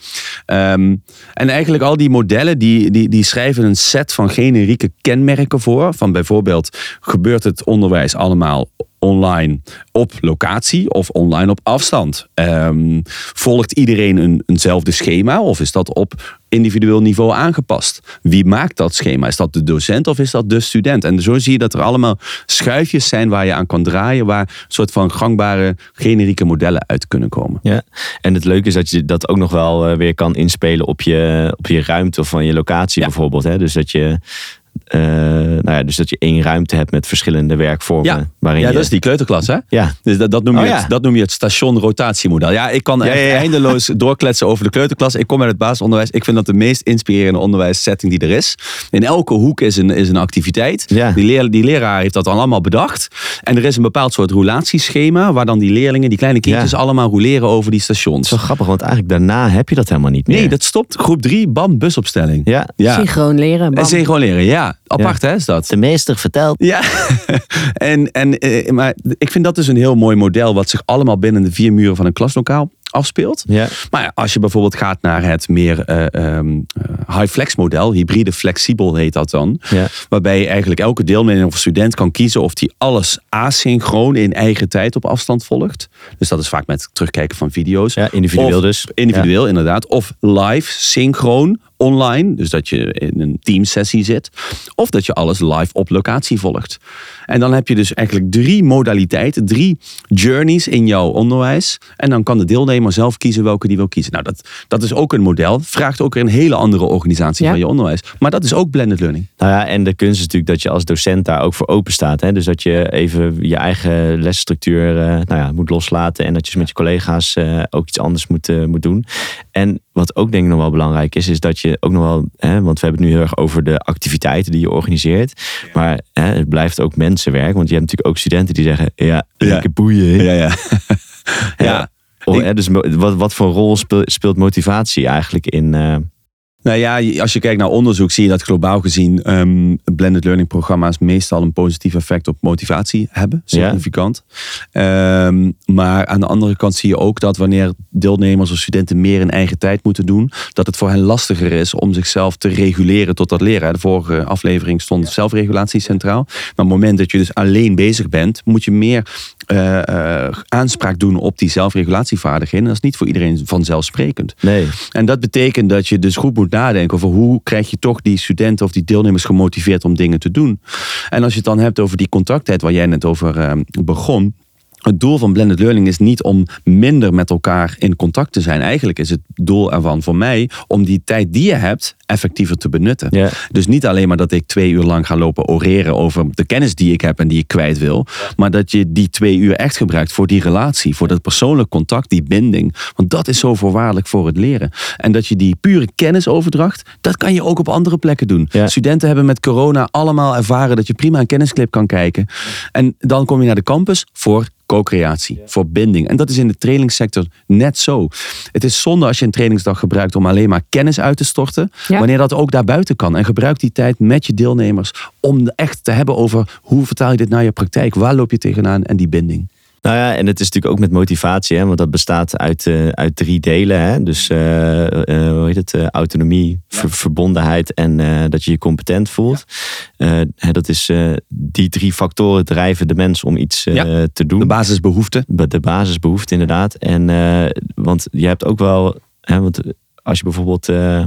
Ehm, en eigenlijk al die modellen die, die, die schrijven een set van generieke kenmerken voor. Van bijvoorbeeld, gebeurt het onderwijs allemaal online op locatie of online op afstand? Ehm, volgt iedereen een, eenzelfde schema of is dat op individueel niveau aangepast? Wie maakt dat schema? Is dat de docent of is dat de student? En zo zie je dat er allemaal schuifjes zijn waar je aan kan draaien, waar een soort van gangbare generieke modellen uit kunnen komen. Ja, en het leuke is dat je dat ook nog wel eh, weer kan inspelen op je, op je ruimte of van je locatie Ja. bijvoorbeeld. Hè? Dus dat je. Eh, nou ja, dus dat je één ruimte hebt met verschillende werkvormen. Ja, waarin ja je, dat is die kleuterklas, hè? Ja, Dus dat, dat, noem je Oh, het, dat noem je het station-rotatiemodel. Ja, ik kan Ja, echt ja, ja. eindeloos doorkletsen over de kleuterklas. Ik kom uit het basisonderwijs. Ik vind dat de meest inspirerende onderwijssetting die er is. In elke hoek is een, is een activiteit. Ja. Die, leer, die leraar heeft dat dan allemaal bedacht. En er is een bepaald soort roulatieschema... waar dan die leerlingen, die kleine kindjes... Ja. allemaal rouleren over die stations. wel grappig, want eigenlijk daarna heb je dat helemaal niet meer. Nee, dat stopt. Groep 3, bam, busopstelling. Ja, ja. Synchroon leren. bam. En synchroon leren, ja. Apart hè, is dat. de meester vertelt. Ja, en, en, eh, maar ik vind dat dus een heel mooi model... wat zich allemaal binnen de vier muren van een klaslokaal afspeelt. Ja, Maar ja, als je bijvoorbeeld gaat naar het meer eh, ehm, eh, high-flex model, hybride flexibel heet dat dan. ja. Waarbij je eigenlijk elke deelnemer of student kan kiezen of die alles asynchroon in eigen tijd op afstand volgt. Dus dat is vaak met terugkijken van video's. ja individueel Of dus. Individueel, inderdaad. Of live, synchroon, online. Dus dat je in een teamsessie zit. Of dat je alles live op locatie volgt. En dan heb je dus eigenlijk drie modaliteiten, drie journeys in jouw onderwijs. En dan kan de deelnemer zelf kiezen welke die wil kiezen. Nou, dat, dat is ook een model. Vraagt ook weer een hele andere organisatie Ja. van je onderwijs. Maar dat is ook blended learning. Nou ja, en de kunst is natuurlijk dat je als docent daar ook voor open staat. Hè? Dus dat je even je eigen lesstructuur eh, nou ja, moet loslaten. En dat je met je collega's eh, ook iets anders moet, eh, moet doen. En wat ook denk ik nog wel belangrijk is, is dat je ook nog wel, hè, want we hebben het nu heel erg over de activiteiten die je organiseert. Maar hè, het blijft ook mensenwerk. Want je hebt natuurlijk ook studenten die zeggen, ja, lekker boeien. Ja, ja. ja. Ik- hè, dus wat, wat voor rol speel- speelt motivatie eigenlijk in... eh, Nou ja, als je kijkt naar onderzoek zie je dat globaal gezien ehm, blended learning programma's meestal een positief effect op motivatie hebben. Significant. Ehm, maar aan de andere kant zie je ook dat wanneer deelnemers of studenten meer in eigen tijd moeten doen, dat het voor hen lastiger is om zichzelf te reguleren tot dat leren. De vorige aflevering stond zelfregulatie centraal. Maar op het moment dat je dus alleen bezig bent, moet je meer eh, eh, aanspraak doen op die zelfregulatievaardigheden. Dat is niet voor iedereen vanzelfsprekend. nee, En dat betekent dat je dus goed moet nadenken over hoe krijg je toch die studenten of die deelnemers gemotiveerd om dingen te doen. En als je het dan hebt over die contacttijd waar jij net over eh, begon. Het doel van blended learning is niet om minder met elkaar in contact te zijn. Eigenlijk is het doel ervan voor mij om die tijd die je hebt effectiever te benutten. Dus niet alleen maar dat ik twee uur lang ga lopen oreren over de kennis die ik heb en die ik kwijt wil. Maar dat je die twee uur echt gebruikt voor die relatie, voor dat persoonlijk contact, die binding. Want dat is zo voorwaardelijk voor het leren. En dat je die pure kennisoverdracht, dat kan je ook op andere plekken doen. Studenten hebben met corona allemaal ervaren dat je prima een kennisclip kan kijken. En dan kom je naar de campus voor co-creatie, voor binding. En dat is in de trainingssector net zo. Het is zonde als je een trainingsdag gebruikt om alleen maar kennis uit te storten. Ja. Wanneer dat ook daarbuiten kan. En gebruik die tijd met je deelnemers om echt te hebben over hoe vertaal je dit naar je praktijk? Waar loop je tegenaan? En die binding. Nou ja, en het is natuurlijk ook met motivatie, hè, want dat bestaat uit, eh, uit drie delen. Hè? Dus eh, eh, hoe heet het? Eh, autonomie, ver- verbondenheid en eh, dat je je competent voelt. Eh, hè, dat is, eh, die drie factoren drijven de mens om iets eh, Ja, te doen. De basisbehoeften. Be- de basisbehoefte inderdaad. En, eh, want je hebt ook wel, hè, want als je bijvoorbeeld eh,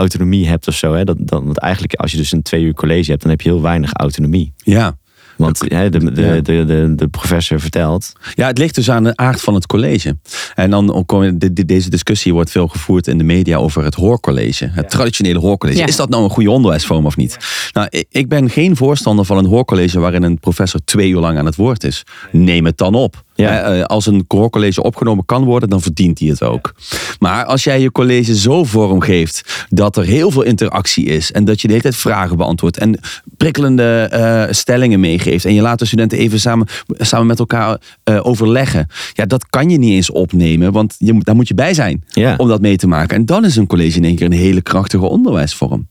autonomie hebt of zo, hè, dat, dat, want eigenlijk als je dus een twee uur college hebt, dan heb je heel weinig autonomie. Ja. Want hè, de, de, de, de, de professor vertelt. Ja, het ligt dus aan de aard van het college. En dan kom je, de- de- deze discussie wordt veel gevoerd in de media over het hoorcollege. Het traditionele hoorcollege. Ja. Is dat nou een goede onderwijsvorm of niet? Nou, ik- ik ben geen voorstander van een hoorcollege waarin een professor twee uur lang aan het woord is. Neem het dan op. Ja. Eh, Als een college opgenomen kan worden, dan verdient hij het ook. Maar als jij je college zo vormgeeft dat er heel veel interactie is en dat je de hele tijd vragen beantwoordt en prikkelende eh, stellingen meegeeft en je laat de studenten even samen, samen met elkaar eh, overleggen. Ja, dat kan je niet eens opnemen, want je, daar moet je bij zijn Ja. om dat mee te maken. En dan is een college in één keer een hele krachtige onderwijsvorm.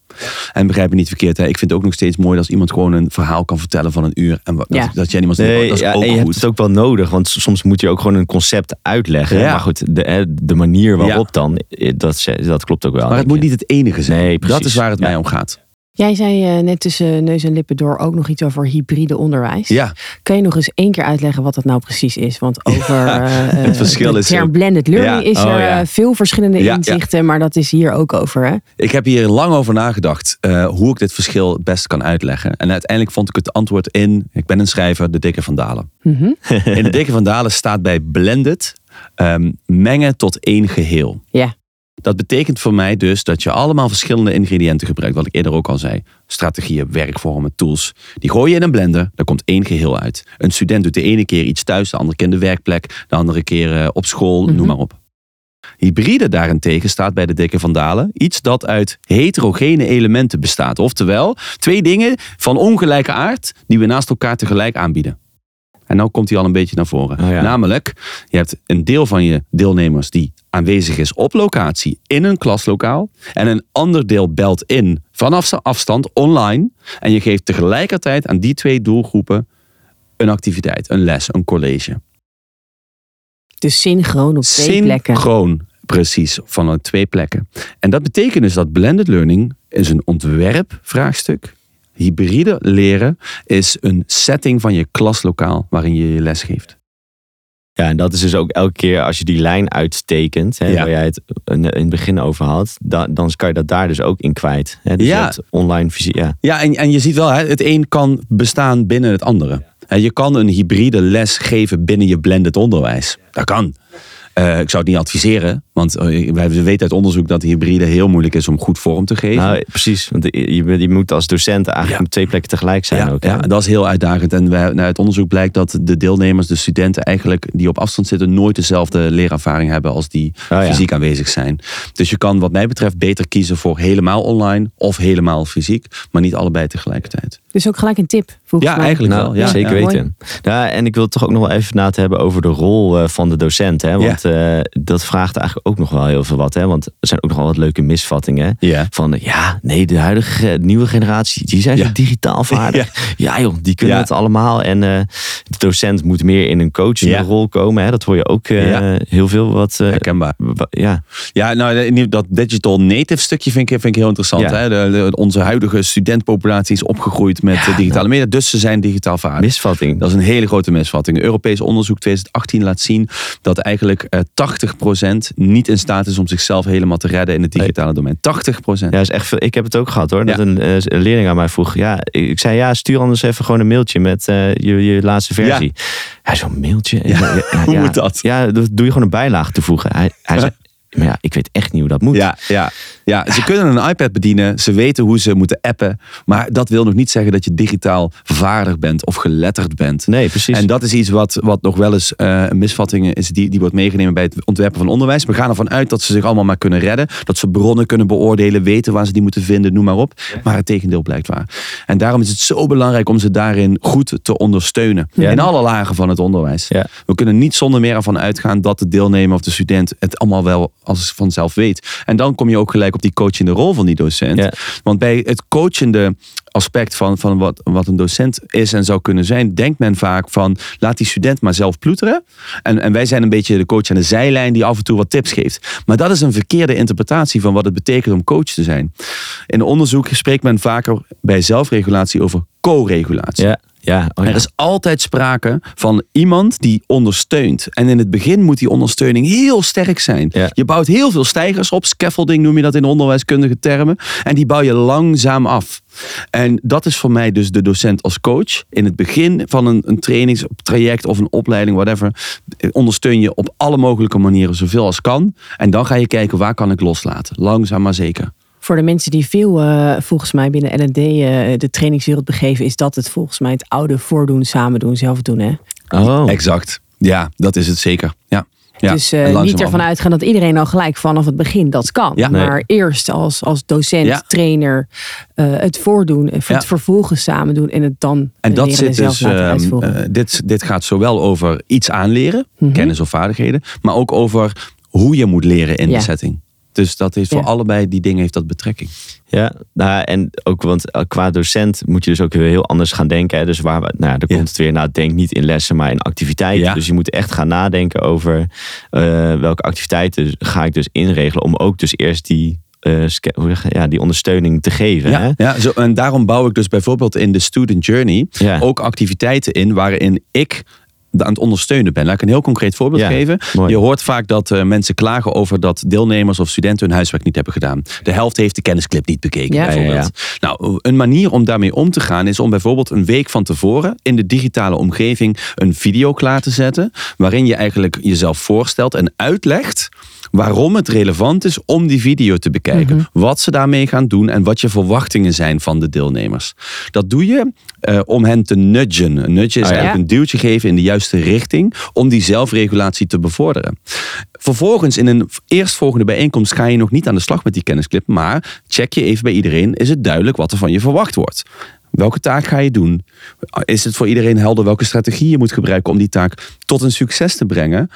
En begrijp me niet verkeerd, hè? ik vind het ook nog steeds mooi als iemand gewoon een verhaal kan vertellen van een uur. En wat- dat, Ja. dat jij iemand Nee, dat is ja, ook en je goed. hebt het ook wel nodig, want soms moet je ook gewoon een concept uitleggen. Ja. Maar goed, de, hè, de manier waarop dan, eh, dat, dat klopt ook wel. Maar het moet niet het enige zijn. Nee, precies. dat is waar het mij om gaat. Jij zei eh, net tussen neus en lippen door ook nog iets over hybride onderwijs. Ja, Kan je nog eens één keer uitleggen wat dat nou precies is? Want over eh, het verschil de is term ook- blended learning Ja, is oh er ja. eh, veel verschillende inzichten, maar dat is hier ook over. Hè? ik heb hier lang over nagedacht eh, hoe ik dit verschil het best kan uitleggen. En uiteindelijk vond ik het antwoord in, ik ben een schrijver, de dikke van Dalen. Mhm. In de dikke van Dalen staat bij blended ehm, mengen tot één geheel. Ja. Dat betekent voor mij dus dat je allemaal verschillende ingrediënten gebruikt. Wat ik eerder ook al zei. Strategieën, werkvormen, tools. Die gooi je in een blender, daar komt één geheel uit. Een student doet de ene keer iets thuis, de andere keer in de werkplek, de andere keer eh, op school, Mhm. noem maar op. Hybride daarentegen staat bij de dikke van Dalen iets dat uit heterogene elementen bestaat. Oftewel, twee dingen van ongelijke aard die we naast elkaar tegelijk aanbieden. En nou komt hij al een beetje naar voren. Oh ja. Namelijk, je hebt een deel van je deelnemers die aanwezig is op locatie in een klaslokaal. En een ander deel belt in vanaf zijn afstand online. En je geeft tegelijkertijd aan die twee doelgroepen een activiteit, een les, een college. Dus synchroon op twee plekken. Synchroon, precies, vanuit twee plekken. En dat betekent dus dat blended learning is een ontwerpvraagstuk. Hybride leren is een setting van je klaslokaal waarin je je les geeft. Ja, en dat is dus ook elke keer als je die lijn uittekent, hè, Ja. waar jij het in het begin over had, dan, dan kan je dat daar dus ook in kwijt. Hè? Dus Ja. online visie, ja. Ja, en, en je ziet wel, hè, het een kan bestaan binnen het andere. Hè, Je kan een hybride les geven binnen je blended onderwijs. Dat kan. Eh, ik zou het niet adviseren, want eh, wij weten uit onderzoek dat hybride heel moeilijk is om goed vorm te geven. Nou, precies. Want je, je, je moet als docent eigenlijk Ja. op twee plekken tegelijk zijn ja, ook. ja, dat is heel uitdagend. En wij, nou, uit onderzoek blijkt dat de deelnemers, de studenten eigenlijk die op afstand zitten, nooit dezelfde leerervaring hebben als die Oh ja. fysiek aanwezig zijn. Dus je kan wat mij betreft beter kiezen voor helemaal online of helemaal fysiek, maar niet allebei tegelijkertijd. Dus ook gelijk een tip. volgens Ja, mij. eigenlijk Nou, wel. Ja, zeker ja. weten. Ja, en ik wil toch ook nog wel even na te hebben over de rol eh, van de docent. Hè? Want eh, dat vraagt eigenlijk ook nog wel heel veel wat. Hè? Want er zijn ook nog wel wat leuke misvattingen. Ja. Van ja, nee, de huidige ge- nieuwe generatie, die zijn Ja. zo digitaal vaardig. Ja. joh, die kunnen Ja. het allemaal. En eh, de docent moet meer in een coachende rol komen. Hè? Dat hoor je ook eh, heel veel wat... eh, Herkenbaar. ja, Ja, nou, dat digital native stukje vind ik, vind ik heel interessant. Hè? De, de- onze huidige studentpopulatie is opgegroeid met digitale media, dus ze zijn digitaal vaardig. misvatting. Dat is een hele grote misvatting. Europees onderzoek 2018 laat zien dat eigenlijk eh 80% niet in staat is om zichzelf helemaal te redden in het digitale domein. 80%. Ja, is echt veel. Ik heb het ook gehad hoor. Dat Ja. een, eh, een leerling aan mij vroeg. Ja, ik zei ja, stuur anders even gewoon een mailtje met eh, je, je laatste versie. Hij zo'n mailtje. Ja, Hoe moet dat? Ja, doe je gewoon een bijlage toevoegen. Hij, hij zei, maar ja, ik weet echt niet hoe dat moet. Ja, ja, ja, ze kunnen een iPad bedienen. Ze weten hoe ze moeten appen. Maar dat wil nog niet zeggen dat je digitaal vaardig bent of geletterd bent. Nee, precies. En dat is iets wat, wat nog wel eens eh, een misvatting is die, die wordt meegenomen bij het ontwerpen van onderwijs. We gaan ervan uit dat ze zich allemaal maar kunnen redden. Dat ze bronnen kunnen beoordelen, weten waar ze die moeten vinden, noem maar op. Maar het tegendeel blijkt waar. En daarom is het zo belangrijk om ze daarin goed te ondersteunen. Ja. In alle lagen van het onderwijs. Ja. We kunnen niet zonder meer ervan uitgaan dat de deelnemer of de student het allemaal wel als vanzelf weet. En dan kom je ook gelijk op die coachende rol van die docent. Ja. Want bij het coachende aspect van, van wat, wat een docent is en zou kunnen zijn, denkt men vaak van laat die student maar zelf ploeteren. En, en wij zijn een beetje de coach aan de zijlijn die af en toe wat tips geeft. Maar dat is een verkeerde interpretatie van wat het betekent om coach te zijn. In onderzoek spreekt men vaker bij zelfregulatie over co-regulatie. ja, ja, oh ja. Er is altijd sprake van iemand die ondersteunt. En in het begin moet die ondersteuning heel sterk zijn. Ja. Je bouwt heel veel stijgers op. Scaffolding noem je dat in onderwijskundige termen. En die bouw je langzaam af. En dat is voor mij dus de docent als coach. In het begin van een, een trainingstraject of een opleiding, whatever, ondersteun je op alle mogelijke manieren zoveel als kan. En dan ga je kijken waar kan ik loslaten. Langzaam maar zeker. Voor de mensen die veel eh, volgens mij binnen L&D eh, de trainingswereld begeven, is dat het volgens mij het oude voordoen, samen doen, zelf doen. Hè? Oh, Exact. Ja, dat is het zeker. Ja. Ja, dus uh, langzaam niet ervan uitgaan dat iedereen al gelijk vanaf het begin dat kan. Ja. Nee. maar eerst als, als docent, Ja. trainer eh, het voordoen. En het vervolgens samen doen. En het dan En dat en zit dus, ehm, eh, dit, dit gaat zowel over iets aanleren, Mhm. kennis of vaardigheden, maar ook over hoe je moet leren in de setting. Dus dat heeft voor Ja. allebei die dingen heeft dat betrekking. Ja, nou, en ook want eh, qua docent moet je dus ook weer heel anders gaan denken. Hè. Dus waar we, nou, ja, dan Ja. komt het weer, nou, denk niet in lessen, maar in activiteiten. Ja. Dus je moet echt gaan nadenken over eh, welke activiteiten ga ik dus inregelen. Om ook dus eerst die, eh, je, ja, die ondersteuning te geven. Hè? Ja, ja zo, en daarom bouw ik dus bijvoorbeeld in de Student Journey Ja. ook activiteiten in waarin ik aan het ondersteunen ben. Laat ik een heel concreet voorbeeld Ja, geven. mooi. Je hoort vaak dat eh, mensen klagen over dat deelnemers of studenten hun huiswerk niet hebben gedaan. De helft heeft de kennisclip niet bekeken, Ja. bijvoorbeeld. Nou, een manier om daarmee om te gaan is om bijvoorbeeld een week van tevoren in de digitale omgeving een video klaar te zetten. Waarin je eigenlijk jezelf voorstelt en uitlegt waarom het relevant is om die video te bekijken. Wat ze daarmee gaan doen en wat je verwachtingen zijn van de deelnemers. Dat doe je eh, om hen te nudgen. Een nudge is ja. eigenlijk een duwtje geven in de juiste richting om die zelfregulatie te bevorderen. Vervolgens in een eerstvolgende bijeenkomst ga je nog niet aan de slag met die kennisclip, maar check je even bij iedereen, is het duidelijk wat er van je verwacht wordt? Welke taak ga je doen? Is het voor iedereen helder welke strategie je moet gebruiken om die taak tot een succes te brengen?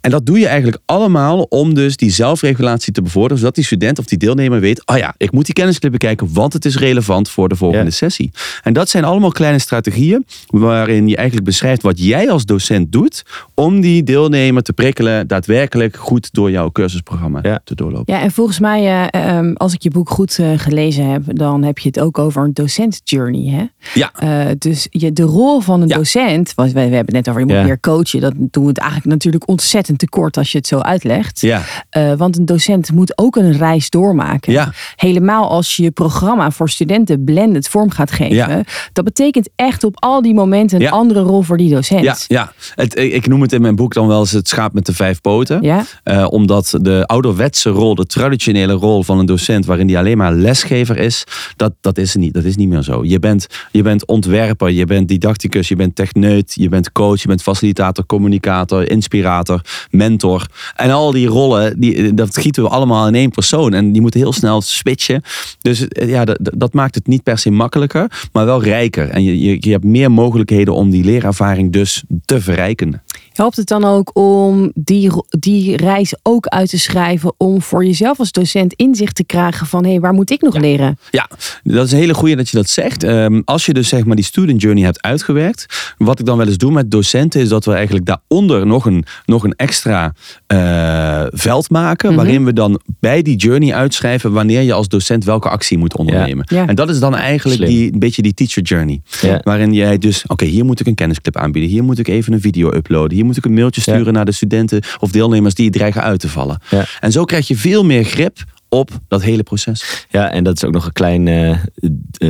En dat doe je eigenlijk allemaal om dus die zelfregulatie te bevorderen, zodat die student of die deelnemer weet, oh ja, ik moet die kennisclip bekijken, want het is relevant voor de volgende Ja. sessie. En dat zijn allemaal kleine strategieën waarin je eigenlijk beschrijft wat jij als docent doet om die deelnemer te prikkelen daadwerkelijk goed door jouw cursusprogramma Ja. te doorlopen. Ja, en volgens mij, eh, ehm, als ik je boek goed eh, gelezen heb, dan heb je het ook over een docent journey. Hè? Ja. Eh, dus je, de rol van een Ja. docent, want we, we hebben het net over je moet Ja. meer coachen. Dat doen we het eigenlijk natuurlijk ontzettend tekort als je het zo uitlegt. Ja, Eh, want een docent moet ook een reis doormaken. Ja. Helemaal als je je programma voor studenten blended vorm gaat geven. Dat betekent echt op al die momenten een andere rol voor die docent. ja, ja. Het, ik noem het in mijn boek dan wel eens het schaap met de vijf poten. Ja? Eh, omdat de ouderwetse rol, de traditionele rol van een docent, waarin die alleen maar lesgever is, dat, dat, is, niet, dat is niet meer zo. Je bent, je bent ontwerper, je bent didacticus, je bent techneut, je bent coach, je bent facilitator, communicator, inspirator, mentor. En al die rollen, die, dat gieten we allemaal in één persoon. En die moeten heel snel switchen. Dus eh, ja, dat, dat maakt het niet per se makkelijker, maar wel rijker. En je, je, je hebt meer mogelijkheden om die leerervaring dus te verrijken. Helpt het dan ook om die, die reis ook uit te schrijven om voor jezelf als docent inzicht te krijgen van hé, hey, waar moet ik nog leren? Ja, dat is een hele goede dat je dat zegt. Ehm, als je dus zeg maar die student journey hebt uitgewerkt, wat ik dan wel eens doe met docenten is dat we eigenlijk daaronder nog een, nog een extra eh, veld maken, Mhm. waarin we dan bij die journey uitschrijven wanneer je als docent welke actie moet ondernemen. Ja. En dat is dan eigenlijk Slim. die, een beetje die teacher journey, Ja. waarin jij dus, oké, hier moet ik een kennisclip aanbieden, hier moet ik even een video uploaden, hier moet ik een mailtje Ja. sturen naar de studenten of deelnemers die dreigen uit te vallen. Ja. En zo krijg je veel meer grip op dat hele proces. Ja, en dat is ook nog een klein, eh, eh,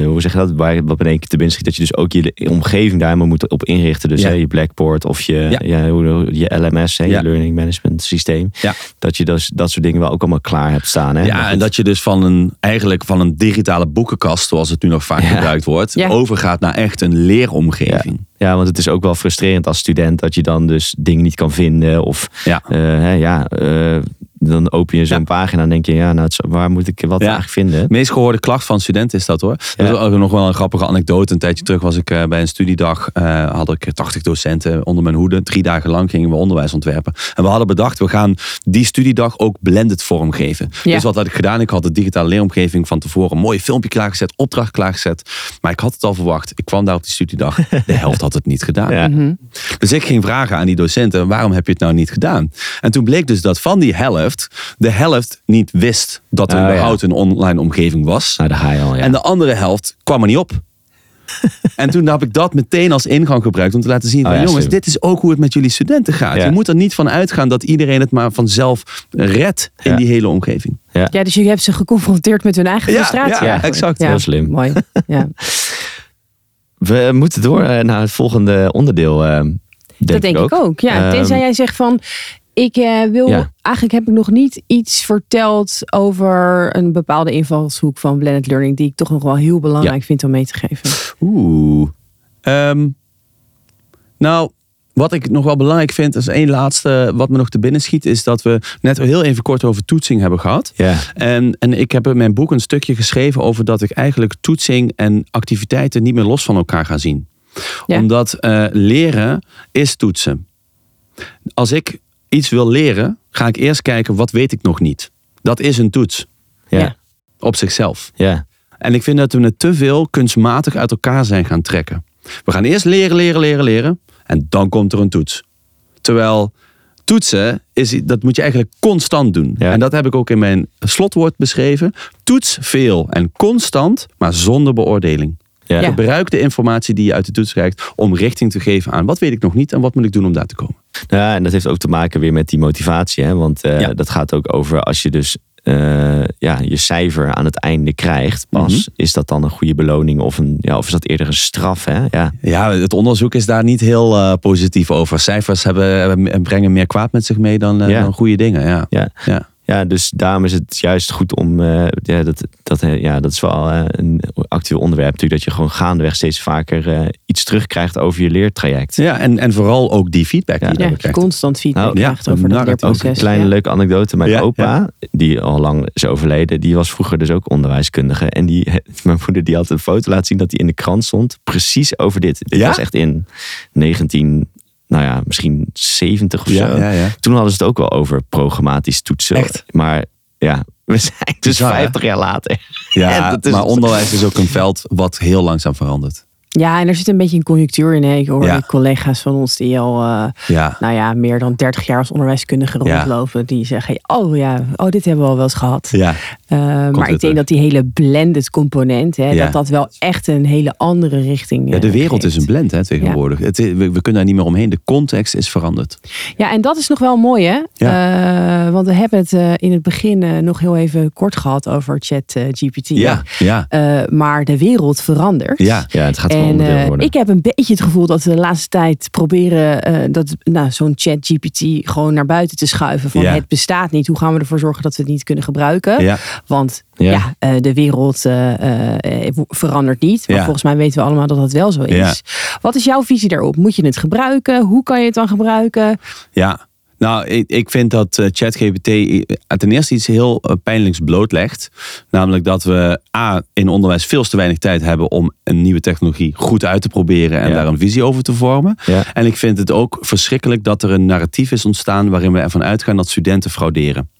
hoe zeg je dat, waar, wat in één keer te binnen schiet, dat je dus ook je omgeving daar maar moet op inrichten. Dus Ja. hè, je Blackboard of je, Ja. ja. hoe- je LMS, hè, Ja. je Learning Management Systeem. Ja. Dat je dus, dat soort dingen wel ook allemaal klaar hebt staan. Hè? Ja, en dat je dus van een, eigenlijk van een digitale boekenkast, zoals het nu nog vaak Ja. gebruikt wordt, Ja. overgaat naar echt een leeromgeving. Ja, want het is ook wel frustrerend als student dat je dan dus dingen niet kan vinden. Of Ja. eh, hè, ja, eh, dan open je zo'n Ja. pagina en denk je, ja, nou, waar moet ik wat Ja. eigenlijk vinden? De meest gehoorde klacht van studenten is dat hoor. Dat is ook nog wel een grappige anekdote. Een tijdje terug was ik eh, bij een studiedag. eh, had ik 80 docenten onder mijn hoede. Drie dagen lang gingen we onderwijs ontwerpen. En we hadden bedacht, we gaan die studiedag ook blended vormgeven. Ja. Dus wat had ik gedaan? Ik had de digitale leeromgeving van tevoren een mooi filmpje klaargezet. Opdracht klaargezet. Maar ik had het al verwacht. Ik kwam daar op die studiedag. De helft had het niet gedaan. Ja. Mhm. Dus ik ging vragen aan die docenten, waarom heb je het nou niet gedaan? En toen bleek dus dat van die helft, de helft niet wist dat er Oh, ja. überhaupt een online omgeving was. Nou, daar al, ja. En de andere helft kwam er niet op. en toen heb ik dat meteen als ingang gebruikt om te laten zien Oh van ja, jongens, dit is ook hoe het met jullie studenten gaat. Ja. Je moet er niet van uitgaan dat iedereen het maar vanzelf redt in Ja. die hele omgeving. Ja, dus je hebt ze geconfronteerd met hun eigen Ja, frustratie. ja, exact. Heel slim. Mooi. Ja. We moeten door eh, naar het volgende onderdeel. Dat denk ik ook. Ja, Ehm, tenzij jij zegt van. Ik eh, wil, Ja. eigenlijk heb ik nog niet iets verteld over een bepaalde invalshoek van blended learning die ik toch nog wel heel belangrijk vind om mee te geven. Oeh. Ehm, nou, wat ik nog wel belangrijk vind, is één laatste wat me nog te binnen schiet, is dat we net heel even kort over toetsing hebben gehad. Ja. En, en ik heb in mijn boek een stukje geschreven over dat ik eigenlijk toetsing en activiteiten niet meer los van elkaar ga zien. Ja. Omdat eh, leren is toetsen. Als ik iets wil leren, ga ik eerst kijken wat weet ik nog niet. Dat is een toets Ja. Ja. op zichzelf. Ja. En ik vind dat we het te veel kunstmatig uit elkaar zijn gaan trekken. We gaan eerst leren, leren, leren, leren. En dan komt er een toets. Terwijl toetsen, is, dat moet je eigenlijk constant doen. Ja. En dat heb ik ook in mijn slotwoord beschreven. Toets veel en constant, maar zonder beoordeling. Ja. Gebruik de informatie die je uit de toets krijgt om richting te geven aan wat weet ik nog niet en wat moet ik doen om daar te komen. Ja, en dat heeft ook te maken weer met die motivatie. Hè? Want eh, Ja. dat gaat ook over als je dus eh, ja, je cijfer aan het einde krijgt. Pas Mhm. is dat dan een goede beloning of, een, ja, of is dat eerder een straf? Hè? Ja. Ja, het onderzoek is daar niet heel eh, positief over. Cijfers hebben, brengen meer kwaad met zich mee dan, Ja. dan goede dingen. Ja. Ja. Ja. Ja, dus daarom is het juist goed om. eh, ja, dat, dat, eh, ja, dat is wel eh, een actueel onderwerp. Natuurlijk dat je gewoon gaandeweg steeds vaker eh, iets terugkrijgt over je leertraject. Ja, en, en vooral ook die feedback die Ja. je Ja, krijgt. constant feedback Nou, ja, krijgt over dat dat ook een leerproces. kleine ja. leuke anekdote. Mijn Ja, opa, die al lang is overleden, die was vroeger dus ook onderwijskundige. En die, mijn moeder die had een foto laten zien dat hij in de krant stond. Precies over dit. Dit Ja? was echt in 19, nou ja, misschien 70 of Ja, zo. ja. Toen hadden ze het ook wel over programmatisch toetsen. Echt? Maar ja, we zijn dus Bizar, hè? 50 jaar later. Ja, maar onderwijs is ook een veld wat heel langzaam verandert. Ja, en er zit een beetje een conjunctuur in. Hè. Ik hoor Ja. die collega's van ons die al eh, Ja, nou ja, meer dan 30 jaar als onderwijskundige Ja. rondlopen. Die zeggen, oh ja, oh, dit hebben we al wel eens gehad. ja. Uh, maar ik denk dat die hele blended component, hè, dat dat wel echt een hele andere richting ja de eh, wereld is een blend hè, tegenwoordig. Het, we, we kunnen daar niet meer omheen. De context is veranderd. Ja, en dat is nog wel mooi, hè? Eh, want we hebben het eh, in het begin eh, nog heel even kort gehad over chat eh, GPT. Ja, ja, Eh, maar de wereld verandert. ja. Ja, het gaat En eh, ik heb een beetje het gevoel dat we de laatste tijd proberen eh, dat nou, zo'n chat GPT gewoon naar buiten te schuiven. Van Ja. het bestaat niet. Hoe gaan we ervoor zorgen dat we het niet kunnen gebruiken? ja. Want Ja. ja, eh, de wereld verandert niet. Maar volgens mij weten we allemaal dat dat wel zo is. Wat is jouw visie daarop? Moet je het gebruiken? Hoe kan je het dan gebruiken? Ja, nou, ik, ik vind dat eh, ChatGPT eh, ten eerste iets heel eh, pijnlijks blootlegt. Namelijk dat we A, in onderwijs veel te weinig tijd hebben om een nieuwe technologie goed uit te proberen en Ja. daar een visie over te vormen. Ja. En ik vind het ook verschrikkelijk dat er een narratief is ontstaan waarin we ervan uitgaan dat studenten frauderen.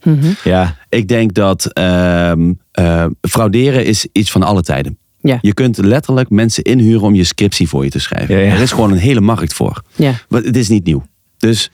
Ja, Ik denk dat ehm, eh, frauderen is iets van alle tijden. Ja. Je kunt letterlijk mensen inhuren om je scriptie voor je te schrijven. Ja, ja. Er is gewoon een hele markt voor. Ja. Maar het is niet nieuw. Dus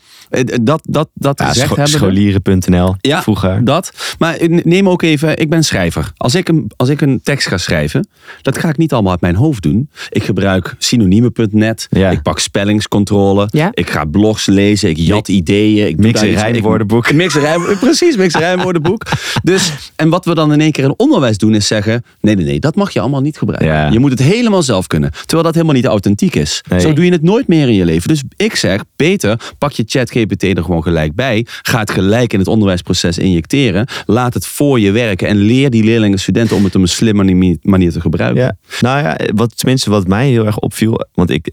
dat, dat, dat ja gezegd scho- hebben. scholieren.nl Ja, vroeger. dat. Maar neem ook even, ik ben schrijver. Als ik, een, als ik een tekst ga schrijven, dat ga ik niet allemaal uit mijn hoofd doen. Ik gebruik synoniemen.net. Ja. Ik pak spellingscontrole. Ja. Ik ga blogs lezen. Ik jat ideeën. Ik doe mix- daar en iets- ik- rijmwoordenboek. Mix precies, mix en rijmwoordenboek. Dus, en wat we dan in één keer in onderwijs doen is zeggen... nee, nee, nee, dat mag je allemaal niet gebruiken. Ja. Je moet het helemaal zelf kunnen. Terwijl dat helemaal niet authentiek is. Nee. Zo doe je het nooit meer in je leven. Dus ik zeg, beter pak je ChatGPT er gewoon gelijk bij. Ga het gelijk in het onderwijsproces injecteren. Laat het voor je werken. En leer die leerlingen, studenten om het op een slimme mani- manier te gebruiken. Ja, nou ja, wat, tenminste wat mij heel erg opviel, want ik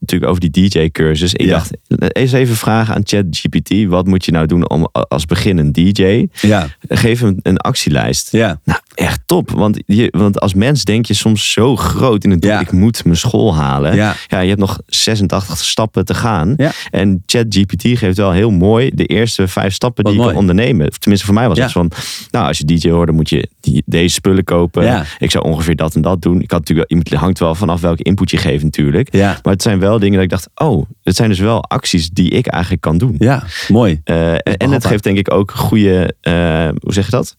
natuurlijk over die DJ-cursus. Ik Ja. dacht, eens even vragen aan ChatGPT, wat moet je nou doen om als beginnend DJ? Ja. Geef hem een actielijst. Ja. Nou, echt top. Want, je, want als mens denk je soms zo groot in het doel, Ja. ik moet mijn school halen. Ja. je hebt nog 86 stappen te gaan. Ja. En ChatGPT geeft wel heel mooi de eerste vijf stappen Wat die je mooi. kan ondernemen. Tenminste, voor mij was Ja. het van, nou, als je DJ hoort, dan moet je die, deze spullen kopen. Ja. Ik zou ongeveer dat en dat doen. Ik had natuurlijk, wel- het hangt wel vanaf welke input je geeft natuurlijk. Ja. Maar het zijn wel dingen dat ik dacht, oh, het zijn dus wel acties die ik eigenlijk kan doen. Ja, mooi. Eh, en het behapbaar. geeft denk ik ook goede, eh, hoe zeg je dat?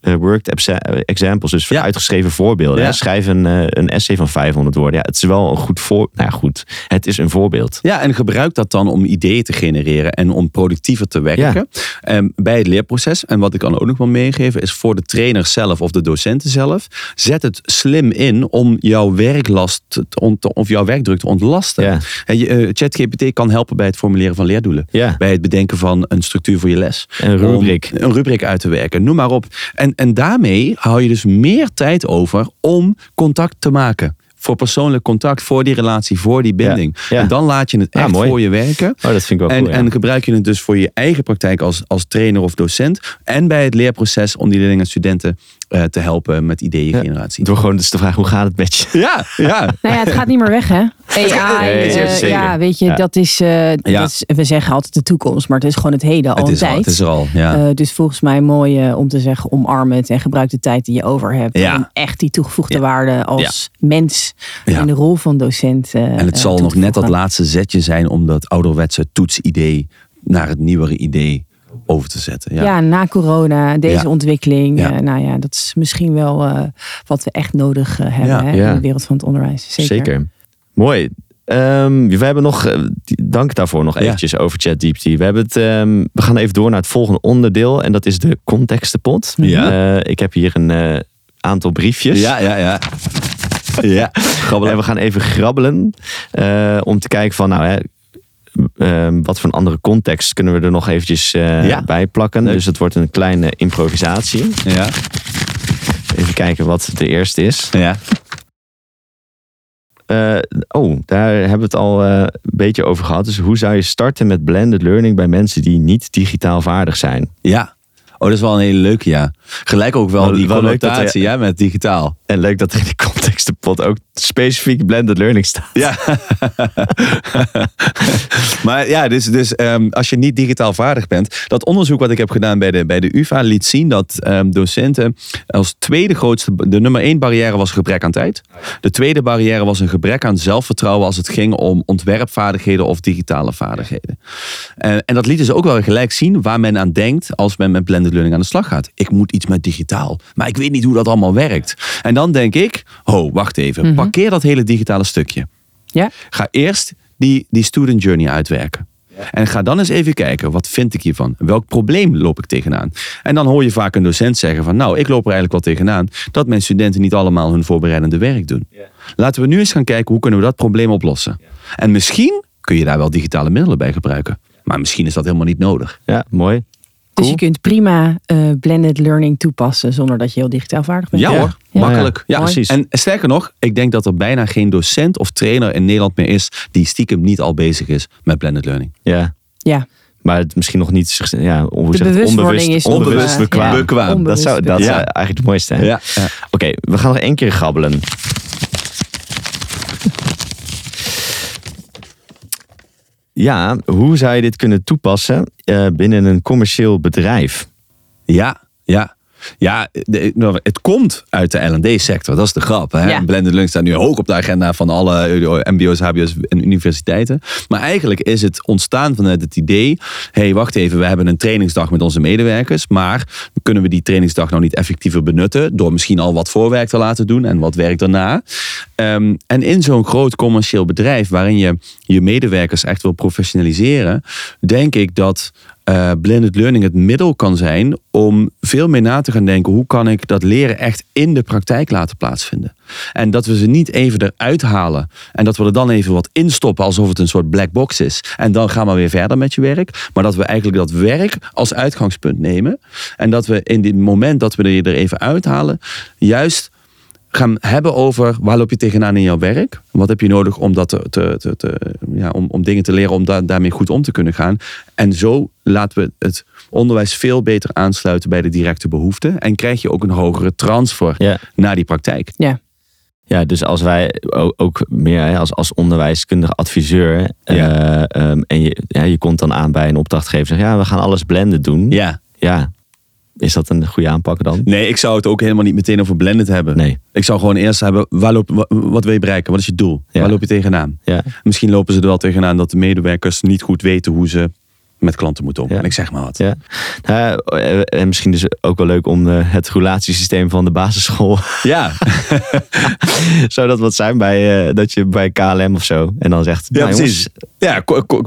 Eh, worked exa- examples, dus Ja. uitgeschreven voorbeelden. Ja. Schrijf een, eh, een essay van 500 woorden. Ja, het is wel een goed voor. Nou ja, goed. Het is een voorbeeld. Ja, en gebruik dat dan om ideeën te genereren en om productiever te werken Ehm, bij het leerproces. En wat ik kan ook nog wel meegeven is voor de trainer zelf of de docenten zelf. Zet het slim in om jouw werklast te of jouw werkdruk te ontlasten. Eh, ChatGPT kan helpen bij het formuleren van leerdoelen. Ja. Bij het bedenken van een structuur voor je les. Een rubriek. Een rubriek uit te werken. Noem maar op. En, en daarmee hou je dus meer tijd over om contact te maken. voor persoonlijk contact, voor die relatie, voor die binding. Ja, ja. En dan laat je het Ja, echt voor je werken. Oh, dat vind ik wel En, cool. ja. en gebruik je het dus voor je eigen praktijk als, als trainer of docent. En bij het leerproces om die leerlingen en studenten eh, te helpen met ideeëngeneratie. Door gewoon dus te vragen, hoe gaat het met je? Ja, ja. Nou ja, het gaat niet meer weg, hè? AI, Nee, eh, ja, weet je, Ja. dat, is, eh, dat is... We zeggen altijd de toekomst, maar het is gewoon het heden al Het is, al, het is er al. Ja. Eh, dus volgens mij mooi om te zeggen, omarm het en gebruik de tijd die je over hebt. Ja. Om echt die toegevoegde Ja. waarde als mens Ja. in de rol van docent eh, en het zal nog net dat laatste zetje zijn om dat ouderwetse toetsidee naar het nieuwere idee over te zetten. Ja. Ja. na corona, deze Ja. ontwikkeling. Ja. eh, nou ja, dat is misschien wel eh, wat we echt nodig eh, hebben Ja. hè, Ja. in de wereld van het onderwijs. Zeker. Zeker. Mooi. Ehm, we hebben nog, dank daarvoor nog Ja. eventjes over ChatGPT. We, hebben het, ehm, we gaan even door naar het volgende onderdeel en dat is de contextenpot. Ja. Eh, ik heb hier een eh, aantal briefjes. ja, ja. ja. ja. En we gaan even grabbelen eh, om te kijken van, nou hè, ehm, wat voor een andere context kunnen we er nog eventjes eh, Ja. bij plakken. Leuk. Dus het wordt een kleine improvisatie. ja. Even kijken wat de eerste is. ja. Eh, oh, daar hebben we het al eh, een beetje over gehad. Dus hoe zou je starten met blended learning bij mensen die niet digitaal vaardig zijn? Ja. Oh, dat is wel een hele leuke, ja. Gelijk ook wel Wel- die wel connotatie hij- ja, met digitaal. En leuk dat er in de contextenpot ook specifiek blended learning staat. Ja. maar ja, dus, dus ehm, als je niet digitaal vaardig bent. Dat onderzoek wat ik heb gedaan bij de, bij de UvA liet zien dat ehm, docenten als tweede grootste, de nummer één barrière was gebrek aan tijd. De tweede barrière was een gebrek aan zelfvertrouwen als het ging om ontwerpvaardigheden of digitale vaardigheden. En, en dat lieten ze ook wel gelijk zien waar men aan denkt als men met blended learning aan de slag gaat. Ik moet iets met digitaal, maar ik weet niet hoe dat allemaal werkt. En dan denk ik, ho, wacht even, parkeer dat hele digitale stukje. Ja? Ga eerst die, die student journey uitwerken. En ga dan eens even kijken, wat vind ik hiervan? Welk probleem loop ik tegenaan? En dan hoor je vaak een docent zeggen van, nou, ik loop er eigenlijk wel tegenaan dat mijn studenten niet allemaal hun voorbereidende werk doen. Laten we nu eens gaan kijken, hoe kunnen we dat probleem oplossen? En misschien kun je daar wel digitale middelen bij gebruiken. Maar misschien is dat helemaal niet nodig. Ja, mooi. Dus Cool. je kunt prima eh, blended learning toepassen zonder dat je heel digitaal vaardig bent. Ja, hoor, Ja. makkelijk. Ja, precies. En sterker nog, ik denk dat er bijna geen docent of trainer in Nederland meer is die stiekem niet al bezig is met blended learning. Ja. Ja. Maar het misschien nog niet, zich- ja, bewustwording onbewust, is onbewust bekwaam. ja, Bekwaam. Dat, onbewust zou, dat bekwaam. eigenlijk het mooiste. ja. Oké, we gaan nog één keer grabbelen. Ja, hoe zou je dit kunnen toepassen eh, binnen een commercieel bedrijf? Ja, ja. Ja, de- nou, het komt uit de L&D-sector. Dat is de grap. Hè? Ja. Blended learning staat nu hoog op de agenda van alle eh, mbo's, hbo's en universiteiten. Maar eigenlijk is het ontstaan vanuit het idee... hey, wacht even, we hebben een trainingsdag met onze medewerkers... maar kunnen we die trainingsdag nou niet effectiever benutten... door misschien al wat voorwerk te laten doen en wat werk daarna? Ehm, en in zo'n groot commercieel bedrijf... waarin je je medewerkers echt wil professionaliseren... denk ik dat eh, blended learning het middel kan zijn om veel meer na te gaan denken hoe kan ik dat leren echt in de praktijk laten plaatsvinden. En dat we ze niet even eruit halen en dat we er dan even wat instoppen alsof het een soort black box is. En dan gaan we weer verder met je werk. Maar dat we eigenlijk dat werk als uitgangspunt nemen en dat we in dit moment dat we er er even uithalen, juist gaan hebben over waar loop je tegenaan in jouw werk. Wat heb je nodig om, dat te, te, te, te- ja, om, om dingen te leren om da- daarmee goed om te kunnen gaan. En zo laten we het onderwijs veel beter aansluiten bij de directe behoeften. En krijg je ook een hogere transfer Ja. naar die praktijk. Ja. Ja, dus als wij ook meer hè, als, als onderwijskundige adviseur. Ja. eh, ehm, en je, ja, je komt dan aan bij een opdrachtgever. Zeg, ja, we gaan alles blenden doen. Ja. Ja. Is dat een goede aanpak dan? Nee, ik zou het ook helemaal niet meteen over blended hebben. Nee. Ik zou gewoon eerst hebben, waar loop, wa- wat wil je bereiken? Wat is je doel? Ja. Waar loop je tegenaan? Ja. Misschien lopen ze er wel tegenaan dat de medewerkers niet goed weten hoe ze met klanten moeten omgaan. Ja. Ik zeg maar wat. Ja. Nou, eh, en misschien dus ook wel leuk om eh, het relatiesysteem van de basisschool. Ja, Zou dat wat zijn bij eh, dat je bij KLM of zo. En dan zegt. ja nou, precies. jongens, Ja,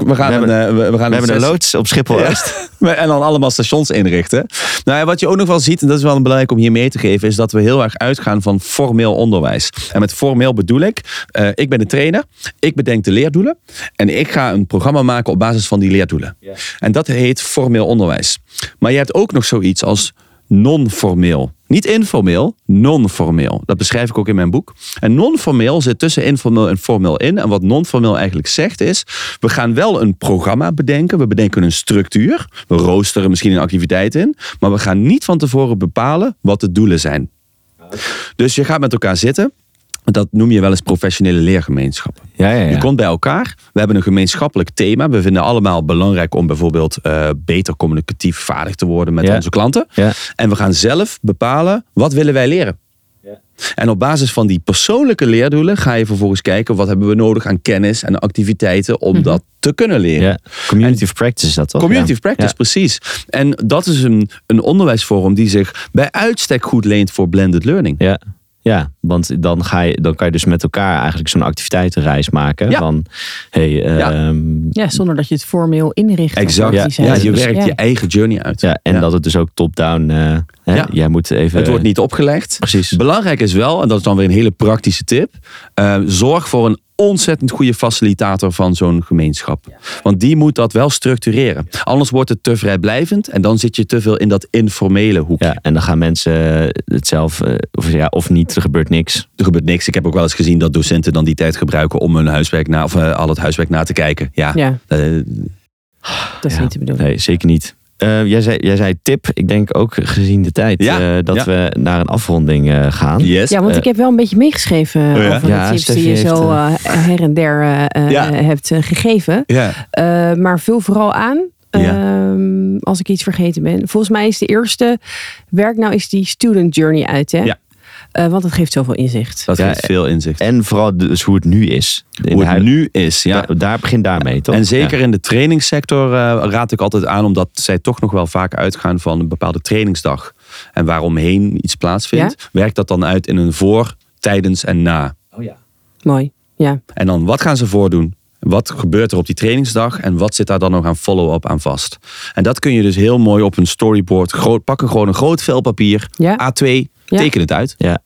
we gaan, We hebben- een, eh, we, we gaan we hebben een loods op Schiphol. Ja. En dan allemaal stations inrichten. Nou, ja, wat je ook nog wel ziet, en dat is wel belangrijk om hier mee te geven, is dat we heel erg uitgaan van formeel onderwijs. En met formeel bedoel ik, eh, ik ben de trainer, ik bedenk de leerdoelen en ik ga een programma maken op basis van die leerdoelen. En dat heet formeel onderwijs. Maar je hebt ook nog zoiets als non-formeel. Niet informeel, non-formeel. Dat beschrijf ik ook in mijn boek. En non-formeel zit tussen informeel en formeel in. En wat non-formeel eigenlijk zegt is, we gaan wel een programma bedenken. We bedenken een structuur. We roosteren misschien een activiteit in. Maar we gaan niet van tevoren bepalen wat de doelen zijn. Dus je gaat met elkaar zitten. Dat noem je wel eens professionele leergemeenschappen. Ja, ja, ja. Je komt bij elkaar. We hebben een gemeenschappelijk thema. We vinden allemaal belangrijk om bijvoorbeeld eh, beter communicatief vaardig te worden met onze klanten. Ja. En we gaan zelf bepalen wat willen wij leren. En op basis van die persoonlijke leerdoelen ga je vervolgens kijken wat hebben we nodig aan kennis en activiteiten om dat te kunnen leren. Ja. Community of practice is dat toch? Community Ja. of practice, Ja. precies. En dat is een, een onderwijsvorm die zich bij uitstek goed leent voor blended learning. Ja. Ja, want dan, ga je, dan kan je dus met elkaar eigenlijk zo'n activiteitenreis maken. Ja. Van, hey, Ja. ehm, Ja, zonder dat je het formeel inricht. Exact. Ja, je werkt Ja. je eigen journey uit. ja, en dat het dus ook top-down. eh, hè. Jij moet even. Het wordt niet opgelegd. Precies. Belangrijk is wel, en dat is dan weer een hele praktische tip. eh, zorg voor een ontzettend goede facilitator van zo'n gemeenschap. Want die moet dat wel structureren. Anders wordt het te vrijblijvend en dan zit je te veel in dat informele hoekje. Ja, en dan gaan mensen het zelf, eh, of, ja, of niet, er gebeurt niks. Er gebeurt niks. Ik heb ook wel eens gezien dat docenten dan die tijd gebruiken om hun huiswerk na, of eh, al het huiswerk na te kijken. Ja, Ja, eh, dat is Ja. niet te bedoelen. Nee, zeker niet. Eh, jij, zei, jij zei tip, ik denk ook gezien de tijd, Ja, eh, dat ja. we naar een afronding eh, gaan. yes. Ja, want ik heb wel een beetje meegeschreven ja? over Ja, de tips Steffi die je heeft, zo eh, her en der hebt gegeven. Ja. Eh, maar vul vooral aan. Ja. ehm, als ik iets vergeten ben. Volgens mij is de eerste werk nou is die student journey uit. Hè? Ja. Eh, want het geeft zoveel inzicht. Dat Ja, geeft veel inzicht. En vooral dus hoe het nu is. In Hoe het huid- nu is, ja. Daar, daar begint daarmee, toch? En zeker in de trainingssector eh, raad ik altijd aan, omdat zij toch nog wel vaak uitgaan van een bepaalde trainingsdag. En waaromheen iets plaatsvindt, werkt dat dan uit in een voor, tijdens en na. Mooi. Ja. En dan wat gaan ze voordoen? Wat gebeurt er op die trainingsdag en wat zit daar dan nog aan follow-up aan vast? En dat kun je dus heel mooi op een storyboard. Groot, pak er gewoon een groot vel papier, Ja. A2, Ja. teken het uit. Ja.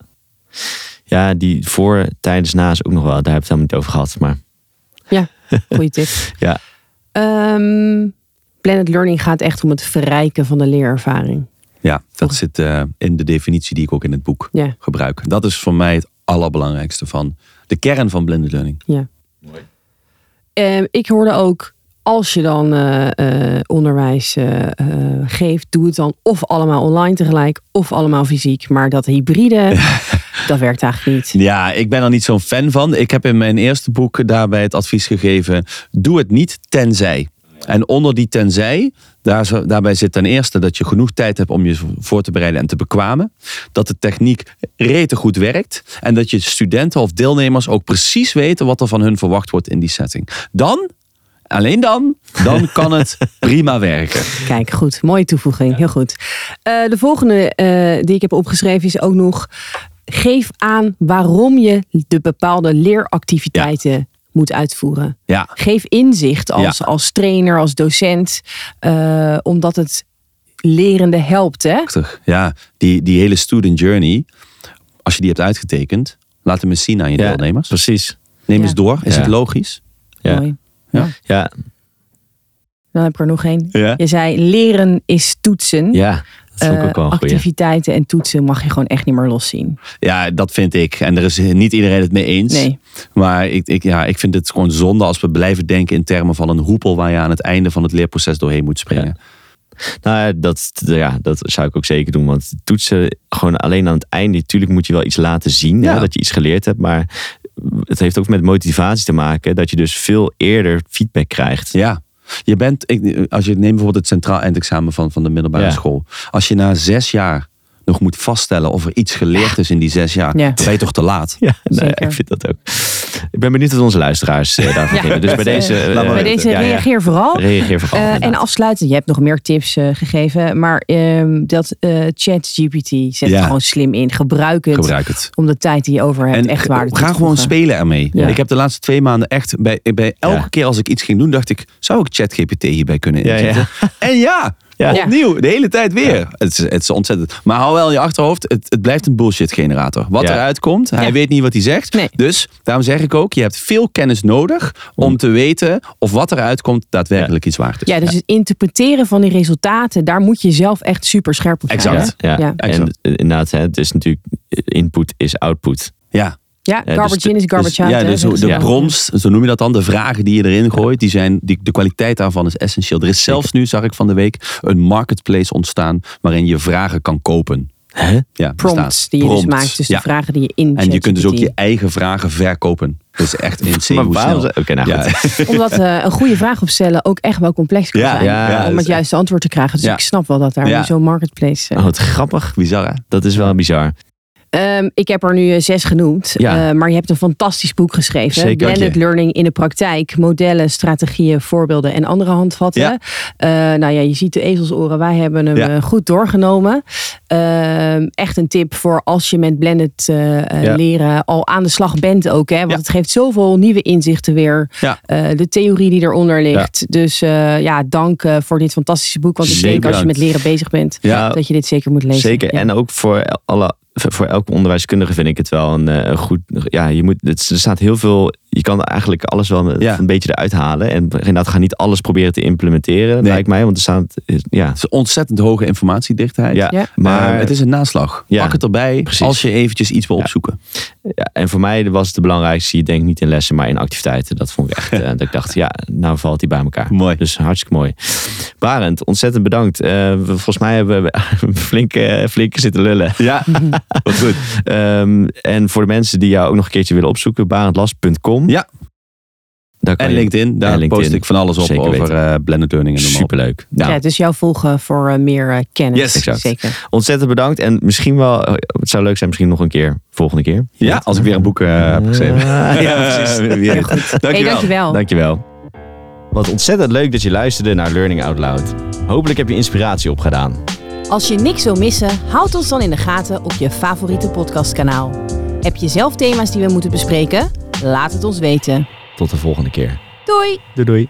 ja, die voor, tijdens, na is ook nog wel. Daar heb ik het helemaal niet over gehad. Maar Ja, goede tip. ja, Ehm blended learning gaat echt om het verrijken van de leerervaring. Ja, dat zit eh, in de definitie die ik ook in het boek Ja. gebruik. Dat is voor mij het allerbelangrijkste van de kern van blended learning. Ja. Ehm, ik hoorde ook, als je dan eh, eh, onderwijs eh, geeft, doe het dan of allemaal online tegelijk of allemaal fysiek. Maar dat hybride, dat werkt eigenlijk niet. Ja, ik ben er niet zo'n fan van. Ik heb in mijn eerste boek daarbij het advies gegeven: doe het niet tenzij. En onder die tenzij, daar, daarbij zit ten eerste dat je genoeg tijd hebt om je voor te bereiden en te bekwamen. Dat de techniek rete goed werkt. En dat je studenten of deelnemers ook precies weten wat er van hun verwacht wordt in die setting. Dan, alleen dan, dan kan het prima werken. Kijk, goed. Mooie toevoeging. Heel goed. Eh, de volgende eh, die ik heb opgeschreven is ook nog... Geef aan waarom je de bepaalde leeractiviteiten moet uitvoeren. Ja, Geef inzicht als, Ja. als trainer, als docent. eh, omdat het lerende helpt, hè? prachtig. Ja, die, die hele student journey, als je die hebt uitgetekend, laat hem eens zien aan je ja deelnemers. precies. Neem Ja. eens door. Is Ja. het logisch? Ja. Mooi. Ja, Dan heb ik er nog één. Ja. Je zei leren is toetsen. ja dat Eh, ook wel activiteiten en toetsen mag je gewoon echt niet meer loszien. Ja, dat vind ik. En er is niet iedereen het mee eens. Nee. Maar ik, ik, ja, ik vind het gewoon zonde als we blijven denken in termen van een hoepel waar je aan het einde van het leerproces doorheen moet springen. Nou, ja, dat, ja, dat zou ik ook zeker doen. Want toetsen gewoon alleen aan het einde. Natuurlijk moet je wel iets laten zien. Ja. Hè, dat je iets geleerd hebt. Maar het heeft ook met motivatie te maken. Dat je dus veel eerder feedback krijgt. Ja. Je bent, ik, als je neemt bijvoorbeeld het centraal eindexamen van, van de middelbare Ja. school. Als je na zes jaar nog moet vaststellen of er iets geleerd is in die zes jaar, Ja. dan ben je toch te laat. Ja, nou, ik vind dat ook. Ik ben benieuwd wat onze luisteraars eh, daarvan vinden. Dus bij Dat, deze, eh, eh, Bij weten. deze reageer vooral. Reageer vooral. Eh, en afsluitend, je hebt nog meer tips eh, gegeven. Maar ehm, dat eh ChatGPT zet Ja. gewoon slim in. Gebruik het Gebruik het. om de tijd die je over hebt En echt waarde toe ga te gewoon spelen ermee. Ik heb de laatste twee maanden echt bij, bij elke keer als ik iets ging doen, dacht ik, zou ik ChatGPT hierbij kunnen inzetten? En ja, Ja. Opnieuw, de hele tijd weer. Het, is, het is ontzettend. Maar hou wel in je achterhoofd, het, het blijft een bullshit generator. Wat Ja. eruit komt, hij Ja. weet niet wat hij zegt. Nee. Dus daarom zeg ik ook, je hebt veel kennis nodig om te weten of wat eruit komt daadwerkelijk iets waard is. Ja, dus het interpreteren van die resultaten, daar moet je zelf echt super scherp op zijn. Exact. Ja, Ja. en Exact. eh, inderdaad, hè, het is natuurlijk input is output. ja. Ja, dus garbage in is garbage Dus, out. ja, dus de bronst, zo noem je dat dan, de vragen die je erin gooit, die zijn, die, de kwaliteit daarvan is essentieel. Er is zelfs nu, zag ik van de week, een marketplace ontstaan waarin je vragen kan kopen. Hè? Ja, Prompts bestaat. die je dus maakt. Dus ja. de vragen die je in En je kunt dus ook je eigen vragen verkopen. Dus echt in Maar hoe waarom snel. ze- Oké, nou Ja. Omdat eh, een goede vraag opstellen ook echt wel complex kan Ja, zijn. ja, om het juiste antwoord te krijgen. Dus Ja. ik snap wel dat daar zo'n marketplace... eh, Oh, wat grappig. Bizar hè? Dat is wel bizar. Ehm, ik heb er nu eh, zes genoemd. Ja. Eh, maar je hebt een fantastisch boek geschreven. Zeker. Blended Learning in de praktijk. Modellen, strategieën, voorbeelden en andere handvatten. Ja. Eh, nou ja, je ziet de ezelsoren. Wij hebben hem Ja. goed doorgenomen. Ehm, echt een tip voor als je met blended leren al aan de slag bent ook. Hè? Want het geeft zoveel nieuwe inzichten weer. De theorie die eronder ligt. Dus ja, dank voor dit fantastische boek. Want ik Zeker denk als je met leren bezig bent, dat je dit zeker moet lezen. Zeker. En ook voor alle voor elke onderwijskundige vind ik het wel een eh, een goed. Ja, je moet. Het, er staat heel veel. Je kan eigenlijk alles wel Ja. een beetje eruit halen. En inderdaad, ga niet alles proberen te implementeren, Nee. lijkt mij. Want er staat. Ja. Het is ontzettend hoge informatiedichtheid. Ja, Ja. maar Maar het is een naslag. Ja, Pak het erbij precies. als je eventjes iets wil Ja. opzoeken. Ja, en voor mij was het de belangrijkste. Je denkt niet in lessen, maar in activiteiten. Dat vond ik echt. eh, dat ik dacht, ja, nou valt die bij elkaar. Mooi. Dus hartstikke mooi. Barend, ontzettend bedankt. Eh, we- volgens mij hebben we flink, eh, flink zitten lullen. Ja, wat goed. Ehm, en voor de mensen die jou ook nog een keertje willen opzoeken, barendlas.com. Ja. Daar kan En je- LinkedIn, daar En LinkedIn. post ik van alles op Zeker over eh, blended learning en. Superleuk. Nou, Ja, dus jou volgen voor eh, meer eh, kennis. Yes, exact. Zeker. ontzettend bedankt. En misschien wel, het zou leuk zijn, misschien nog een keer, volgende keer. Ja, als ik weer een boek eh, heb geschreven. Ah, ja, precies. Wie weet. Hey, Dankjewel. dankjewel. Dankjewel. Wat ontzettend leuk dat je luisterde naar Learning Out Loud. Hopelijk heb je inspiratie opgedaan. Als je niks wil missen, houd ons dan in de gaten op je favoriete podcastkanaal. Heb je zelf thema's die we moeten bespreken? Laat het ons weten. Tot de volgende keer. Doei! Doei doei.